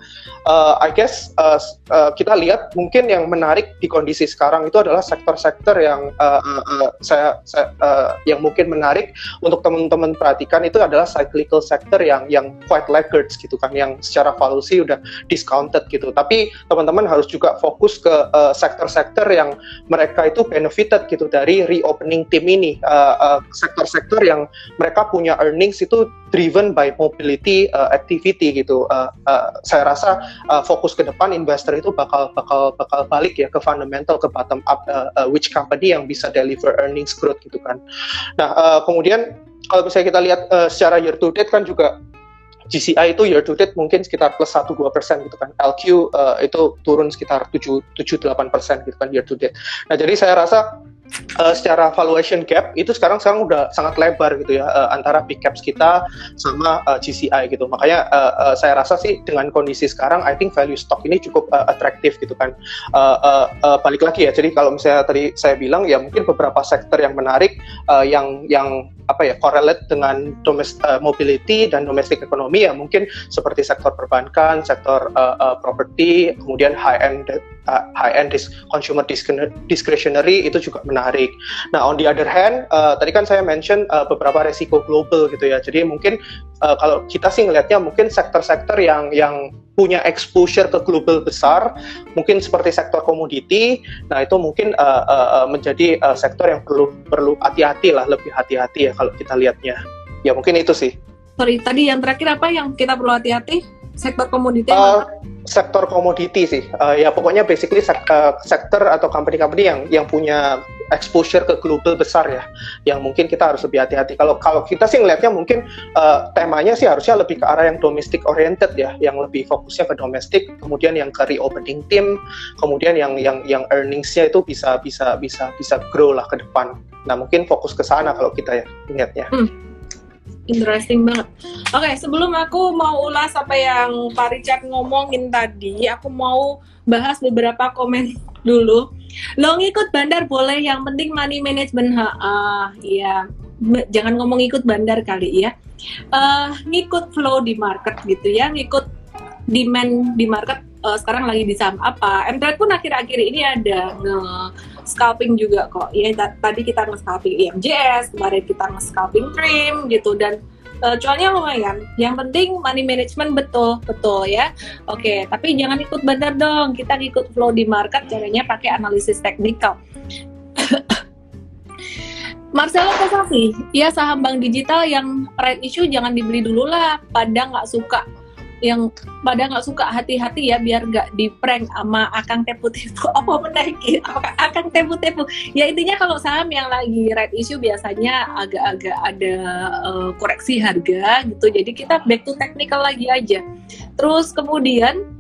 B: uh, I guess uh, uh, kita lihat mungkin yang menarik di kondisi sekarang itu adalah sektor-sektor yang uh, uh, uh, saya, saya uh, yang mungkin menarik untuk teman-teman perhatikan itu adalah cyclical sector yang yang quite laggards gitu kan, yang secara valuasi udah discounted gitu. Tapi teman-teman harus juga fokus ke sektor sektor-sektor yang mereka itu benefited gitu dari reopening tim ini. Uh, uh, sektor-sektor yang mereka punya earnings itu driven by mobility uh, activity gitu. Uh, uh, saya rasa uh, fokus ke depan investor itu bakal bakal bakal balik ya ke fundamental ke bottom up uh, uh, which company yang bisa deliver earnings growth gitu kan. Nah uh, kemudian kalau misalnya kita lihat uh, secara year to date kan juga GCI itu year to date mungkin sekitar plus 1-2 persen gitu kan. LQ uh, itu turun sekitar 7-8 persen gitu kan year to date. Nah jadi saya rasa uh, secara valuation gap itu sekarang sekarang udah sangat lebar gitu ya uh, antara big caps kita sama uh, GCI gitu. Makanya uh, uh, saya rasa sih dengan kondisi sekarang I think value stock ini cukup uh, atraktif gitu kan. Uh, uh, uh, balik lagi ya. Jadi kalau misalnya tadi saya bilang ya mungkin beberapa sektor yang menarik uh, yang yang apa ya correlate dengan domestic uh, mobility dan domestic ekonomi ya mungkin seperti sektor perbankan, sektor uh, uh, properti, kemudian high end high end consumer discretionary itu juga menarik. Nah, on the other hand, uh, tadi kan saya mention uh, beberapa resiko global gitu ya. Jadi mungkin uh, kalau kita sih ngelihatnya mungkin sektor-sektor yang yang punya exposure ke global besar, mungkin seperti sektor komoditi. Nah, itu mungkin uh, uh, menjadi uh, sektor yang perlu perlu hati-hati lah, lebih hati-hati ya kalau kita lihatnya. Ya mungkin itu sih.
A: Sorry, tadi yang terakhir apa yang kita perlu hati-hati? Sektor komoditi?
B: Uh, sektor komoditi sih. Uh, ya pokoknya basically sek uh, sektor atau company-company yang yang punya exposure ke global besar ya, yang mungkin kita harus lebih hati-hati. Kalau kalau kita sih ngelihatnya mungkin uh, temanya sih harusnya lebih ke arah yang domestic oriented ya, yang lebih fokusnya ke domestik, kemudian yang ke reopening team, kemudian yang yang yang earningsnya itu bisa bisa bisa bisa grow lah ke depan. Nah mungkin fokus ke sana kalau kita ya lihatnya. Hmm
A: Interesting banget. Oke, okay, sebelum aku mau ulas apa yang Pak Richard ngomongin tadi, aku mau bahas beberapa komen *laughs* dulu. Lo ngikut bandar boleh, yang penting money management. Ha, uh, ya, jangan ngomong ikut bandar kali ya. Uh, ngikut flow di market gitu ya, ngikut demand di market uh, sekarang lagi di saham apa. Mtrade pun akhir-akhir ini ada nge scalping juga kok. Ya tadi kita nge scalping IMJS, kemarin kita nge scalping Trim gitu dan uh, cuannya lumayan. Yang penting money management betul, betul ya. Oke, tapi jangan ikut bandar dong. Kita ikut flow di market caranya pakai analisis teknikal. *coughs* Marcelo Kosafi, ya saham bank digital yang right issue jangan dibeli dulu lah, pada nggak suka yang pada nggak suka hati-hati ya biar nggak di prank sama akang tepu-tepu *laughs* apa menaiki akang tepu-tepu ya intinya kalau saham yang lagi red issue biasanya agak-agak ada uh, koreksi harga gitu. Jadi kita back to technical lagi aja. Terus kemudian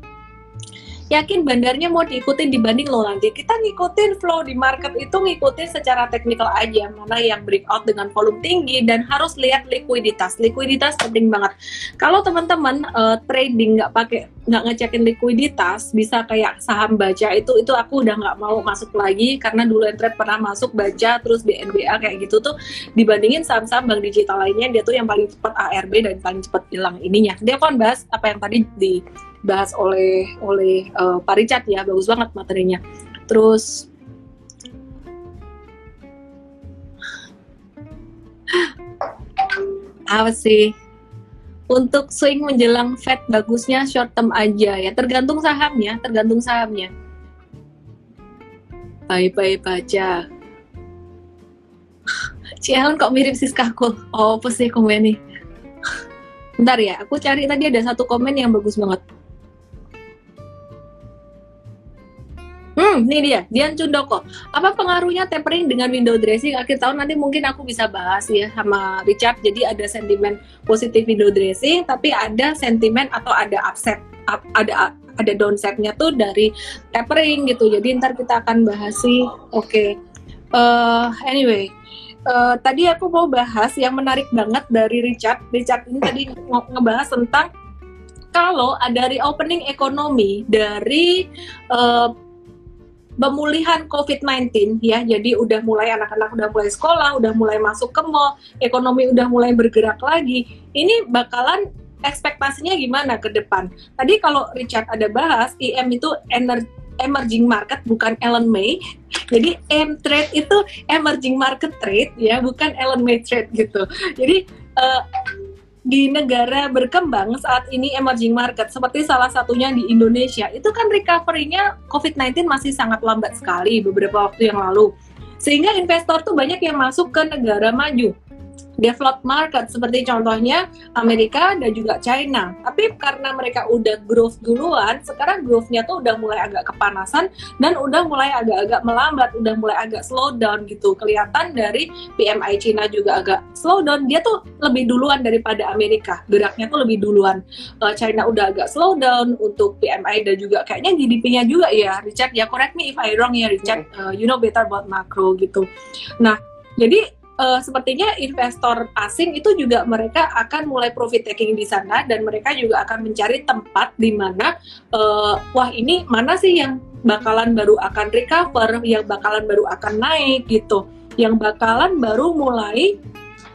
A: yakin bandarnya mau diikutin dibanding lo nanti kita ngikutin flow di market itu ngikutin secara teknikal aja. Mana yang breakout dengan volume tinggi dan harus lihat likuiditas. Likuiditas penting banget. Kalau teman-teman uh, trading nggak pakai nggak ngecekin likuiditas bisa kayak saham baca itu itu aku udah nggak mau masuk lagi karena dulu trade pernah masuk baca terus BNBA kayak gitu tuh dibandingin saham-saham bank digital lainnya dia tuh yang paling cepat ARB dan paling cepat hilang ininya. Dia kan bahas apa yang tadi di dibahas oleh oleh uh, Pak Richard ya bagus banget materinya. Terus apa sih? Untuk swing menjelang Fed bagusnya short term aja ya. Tergantung sahamnya tergantung sahamnya. Bye bye baca. Cian kok mirip Siskaku oh apa sih komen nih Bentar ya, aku cari tadi ada satu komen yang bagus banget. Ini dia, Dian Cundoko. Apa pengaruhnya tapering dengan window dressing akhir tahun nanti mungkin aku bisa bahas ya sama Richard. Jadi ada sentimen positif window dressing, tapi ada sentimen atau ada upset, up, ada ada downsetnya tuh dari tapering gitu. Jadi ntar kita akan bahas sih. Oke. Okay. Uh, anyway, uh, tadi aku mau bahas yang menarik banget dari Richard. Richard ini tadi ngebahas tentang kalau ada reopening ekonomi dari uh, pemulihan COVID-19 ya. Jadi udah mulai anak-anak udah mulai sekolah, udah mulai masuk ke mall, ekonomi udah mulai bergerak lagi. Ini bakalan ekspektasinya gimana ke depan? Tadi kalau Richard ada bahas, IM itu energi emerging market bukan Ellen May. Jadi M trade itu emerging market trade ya, bukan Ellen May trade gitu. Jadi uh, di negara berkembang saat ini emerging market seperti salah satunya di Indonesia itu kan recovery-nya COVID-19 masih sangat lambat sekali beberapa waktu yang lalu. Sehingga investor tuh banyak yang masuk ke negara maju developed market seperti contohnya Amerika dan juga China. Tapi karena mereka udah growth duluan, sekarang growth-nya tuh udah mulai agak kepanasan dan udah mulai agak-agak melambat, udah mulai agak slow down gitu. Kelihatan dari PMI China juga agak slow down. Dia tuh lebih duluan daripada Amerika. Geraknya tuh lebih duluan. Uh, China udah agak slow down untuk PMI dan juga kayaknya GDP-nya juga ya Richard ya correct me if I wrong ya Richard. Uh, you know better about macro gitu. Nah, jadi uh, sepertinya investor asing itu juga mereka akan mulai profit taking di sana dan mereka juga akan mencari tempat di mana uh, wah ini mana sih yang bakalan baru akan recover, yang bakalan baru akan naik gitu, yang bakalan baru mulai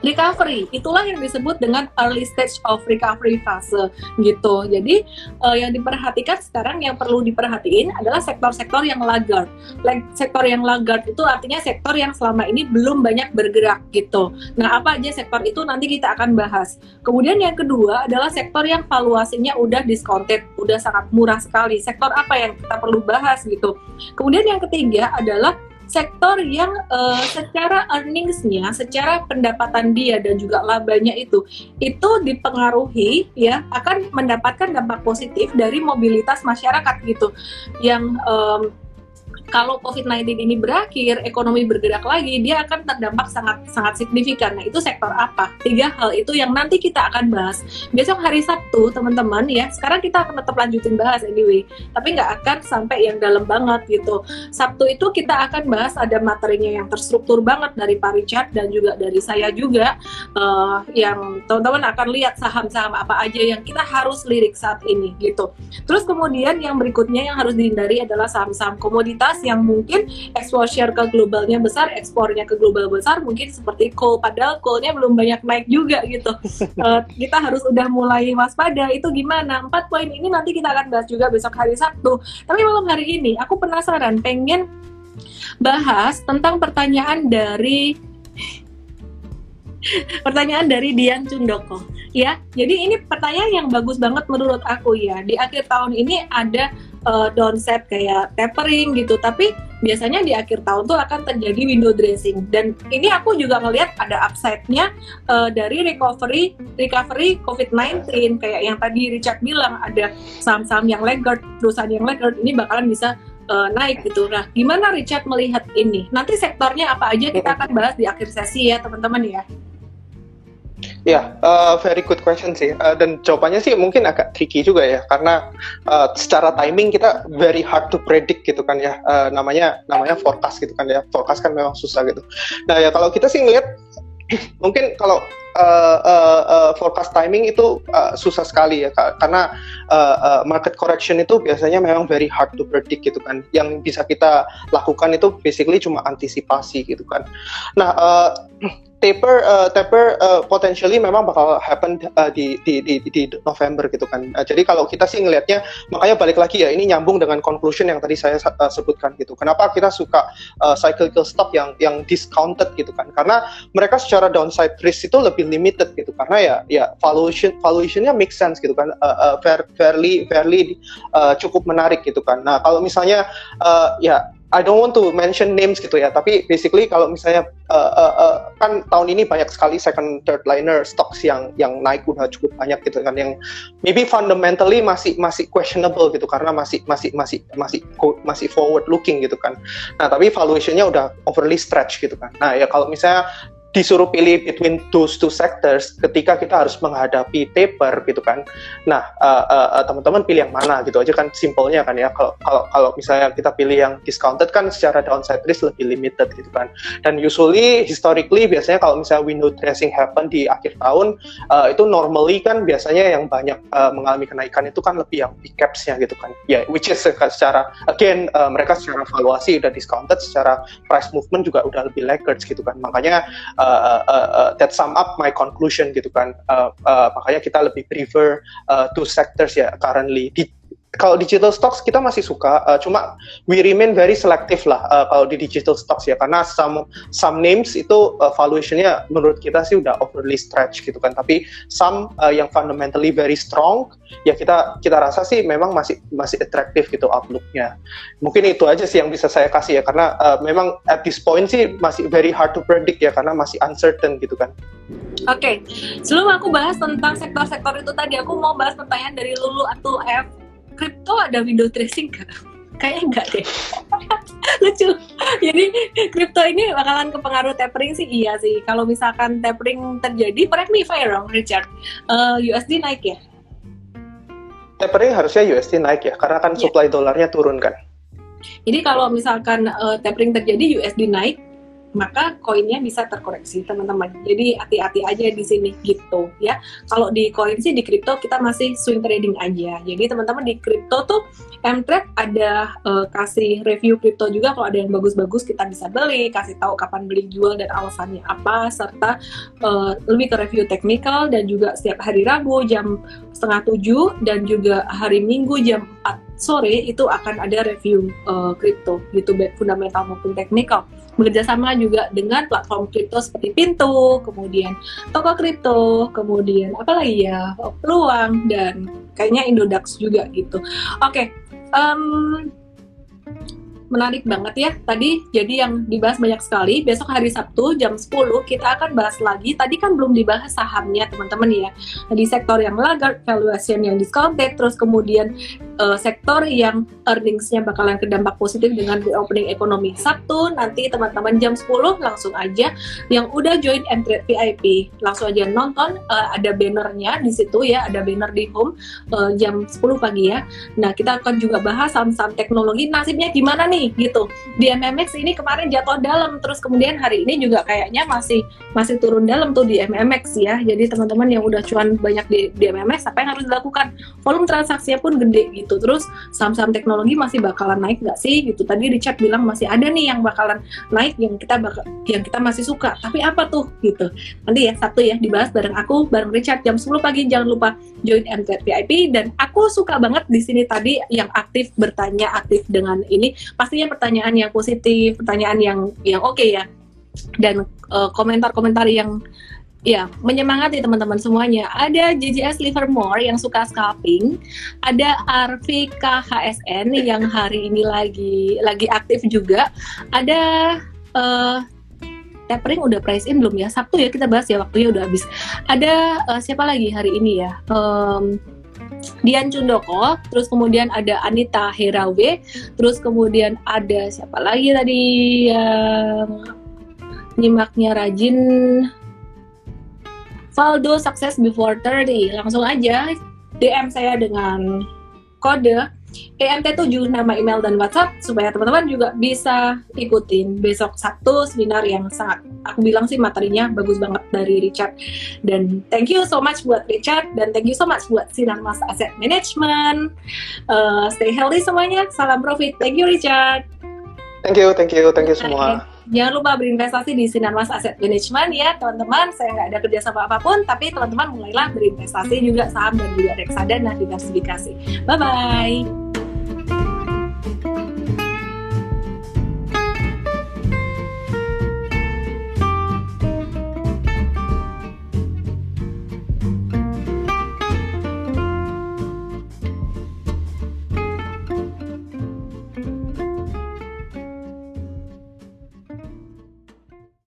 A: recovery. Itulah yang disebut dengan early stage of recovery fase gitu. Jadi uh, yang diperhatikan sekarang yang perlu diperhatiin adalah sektor-sektor yang laggard. Like, sektor yang laggard itu artinya sektor yang selama ini belum banyak bergerak gitu. Nah, apa aja sektor itu nanti kita akan bahas. Kemudian yang kedua adalah sektor yang valuasinya udah discounted, udah sangat murah sekali. Sektor apa yang kita perlu bahas gitu. Kemudian yang ketiga adalah sektor yang uh, secara earningsnya, secara pendapatan dia dan juga labanya itu itu dipengaruhi ya akan mendapatkan dampak positif dari mobilitas masyarakat gitu. Yang um, kalau COVID-19 ini berakhir, ekonomi bergerak lagi, dia akan terdampak sangat sangat signifikan. Nah, itu sektor apa? Tiga hal itu yang nanti kita akan bahas. Besok hari Sabtu, teman-teman ya. Sekarang kita akan tetap lanjutin bahas anyway, tapi nggak akan sampai yang dalam banget gitu. Sabtu itu kita akan bahas ada materinya yang terstruktur banget dari Pak Richard dan juga dari saya juga uh, yang teman-teman akan lihat saham-saham apa aja yang kita harus lirik saat ini gitu. Terus kemudian yang berikutnya yang harus dihindari adalah saham-saham komoditas yang mungkin exposure ke globalnya besar, ekspornya ke global besar, mungkin seperti coal, padahal coalnya belum banyak naik juga gitu. uh, *laughs* kita harus udah mulai waspada. Itu gimana? Empat poin ini nanti kita akan bahas juga besok hari Sabtu. Tapi malam hari ini aku penasaran, pengen bahas tentang pertanyaan dari *laughs* pertanyaan dari Dian Cundoko ya. Jadi ini pertanyaan yang bagus banget menurut aku ya. Di akhir tahun ini ada uh, downset kayak tapering gitu tapi biasanya di akhir tahun tuh akan terjadi window dressing dan ini aku juga ngelihat ada upside-nya uh, dari recovery recovery COVID-19 kayak yang tadi Richard bilang ada saham-saham yang laggard perusahaan yang laggard ini bakalan bisa uh, naik gitu. Nah, gimana Richard melihat ini? Nanti sektornya apa aja kita akan bahas di akhir sesi ya, teman-teman ya.
B: Ya, uh, very good question sih. Uh, dan jawabannya sih mungkin agak tricky juga ya, karena uh, secara timing kita very hard to predict gitu kan ya. Uh, namanya namanya forecast gitu kan ya. Forecast kan memang susah gitu. Nah ya kalau kita sih ngeliat *clears throat* mungkin kalau uh, uh, uh, forecast timing itu uh, susah sekali ya karena uh, uh, market correction itu biasanya memang very hard to predict gitu kan yang bisa kita lakukan itu basically cuma antisipasi gitu kan nah uh, *clears throat* taper uh, taper uh, potentially memang bakal happen uh, di, di di di November gitu kan. Uh, jadi kalau kita sih ngelihatnya makanya balik lagi ya ini nyambung dengan conclusion yang tadi saya uh, sebutkan gitu. Kenapa kita suka uh, cyclical stock yang yang discounted gitu kan? Karena mereka secara downside risk itu lebih limited gitu karena ya ya valuation valuationnya make sense gitu kan. Uh, uh, fair, fairly fairly uh, cukup menarik gitu kan. Nah, kalau misalnya uh, ya I don't want to mention names gitu ya, tapi basically kalau misalnya uh, uh, uh, kan tahun ini banyak sekali second third liner stocks yang yang naik udah cukup banyak gitu kan, yang maybe fundamentally masih masih questionable gitu karena masih masih masih masih masih forward looking gitu kan. Nah tapi valuationnya udah overly stretch gitu kan. Nah ya kalau misalnya disuruh pilih between those two sectors ketika kita harus menghadapi taper gitu kan. Nah, uh, uh, teman-teman pilih yang mana gitu aja kan simpelnya kan ya. Kalau kalau kalau misalnya kita pilih yang discounted kan secara downside risk lebih limited gitu kan. Dan usually historically biasanya kalau misalnya window dressing happen di akhir tahun uh, itu normally kan biasanya yang banyak uh, mengalami kenaikan itu kan lebih yang big caps-nya gitu kan. Ya, yeah, which is secara again uh, mereka secara valuasi udah discounted, secara price movement juga udah lebih laggards gitu kan. Makanya uh, uh, uh, that sum up my conclusion gitu kan. Uh, uh, makanya kita lebih prefer uh, two sectors ya currently. Di, kalau digital stocks kita masih suka, uh, cuma we remain very selective lah uh, kalau di digital stocks ya, karena some some names itu uh, valuationnya menurut kita sih udah overly stretch gitu kan, tapi some uh, yang fundamentally very strong ya kita kita rasa sih memang masih masih atraktif gitu outlooknya. Mungkin itu aja sih yang bisa saya kasih ya, karena uh, memang at this point sih masih very hard to predict ya, karena masih uncertain gitu kan.
A: Oke, okay. sebelum aku bahas tentang sektor-sektor itu tadi, aku mau bahas pertanyaan dari Lulu atau F kripto ada window tracing gak? Kayaknya enggak deh. *laughs* Lucu. Jadi kripto ini bakalan kepengaruh tapering sih iya sih. Kalau misalkan tapering terjadi, correct me if I wrong, Richard. Uh, eh, USD naik ya?
B: Tapering harusnya USD naik ya, karena kan yeah. supply dolarnya turun kan.
A: Jadi kalau misalkan uh, tapering terjadi USD naik, maka koinnya bisa terkoreksi teman-teman. Jadi hati-hati aja di sini gitu ya. Kalau di koin sih di kripto kita masih swing trading aja. Jadi teman-teman di kripto tuh Mtrade ada uh, kasih review kripto juga kalau ada yang bagus-bagus kita bisa beli, kasih tahu kapan beli jual dan alasannya apa serta uh, lebih ke review teknikal dan juga setiap hari Rabu jam setengah tujuh dan juga hari Minggu jam 4 sore itu akan ada review kripto uh, gitu baik fundamental maupun teknikal bekerja sama juga dengan platform kripto seperti Pintu, kemudian toko kripto, kemudian apa lagi ya peluang dan kayaknya Indodax juga gitu. Oke, okay, um, menarik banget ya. Tadi jadi yang dibahas banyak sekali. Besok hari Sabtu jam 10 kita akan bahas lagi. Tadi kan belum dibahas sahamnya teman-teman ya. Di sektor yang laggard valuation yang discounted terus kemudian uh, sektor yang earningsnya bakalan kedampak positif dengan reopening ekonomi Sabtu. Nanti teman-teman jam 10 langsung aja yang udah join Mtrade VIP langsung aja nonton uh, ada bannernya di situ ya. Ada banner di home uh, jam 10 pagi ya. Nah kita akan juga bahas saham-saham teknologi. Nasibnya gimana nih nih gitu. Di MMX ini kemarin jatuh dalam terus kemudian hari ini juga kayaknya masih masih turun dalam tuh di MMX ya. Jadi teman-teman yang udah cuan banyak di, di MMX apa yang harus dilakukan? Volume transaksinya pun gede gitu. Terus saham-saham teknologi masih bakalan naik nggak sih? Gitu. Tadi Richard bilang masih ada nih yang bakalan naik yang kita bakal yang kita masih suka. Tapi apa tuh? Gitu. Nanti ya satu ya dibahas bareng aku bareng Richard jam 10 pagi. Jangan lupa join MZ VIP dan aku suka banget di sini tadi yang aktif bertanya aktif dengan ini pastinya pertanyaan yang positif, pertanyaan yang yang oke okay ya. Dan eh, komentar-komentar uh, yang ya menyemangati teman-teman semuanya. Ada JJS Livermore yang suka scalping, ada Arvi KHSN yang hari ini lagi lagi aktif juga. Ada uh, tapering udah price in belum ya? Sabtu ya kita bahas ya waktunya udah habis. Ada uh, siapa lagi hari ini ya? Um, Dian Cundoko, terus kemudian ada Anita Herawe, terus kemudian ada siapa lagi tadi yang nyimaknya rajin Valdo Success Before 30. Langsung aja DM saya dengan kode EMT7 nama email dan WhatsApp supaya teman-teman juga bisa ikutin. Besok Sabtu seminar yang sangat aku bilang sih materinya bagus banget dari Richard. Dan thank you so much buat Richard dan thank you so much buat Sinar Mas Asset Management. Uh, stay healthy semuanya. Salam profit. Thank you Richard.
B: Thank you thank you thank you semua.
A: Jangan lupa berinvestasi di Sinar Mas Asset Management ya teman-teman. Saya nggak ada kerjasama apa pun, tapi teman-teman mulailah berinvestasi juga saham dan juga reksadana diversifikasi. Bye-bye.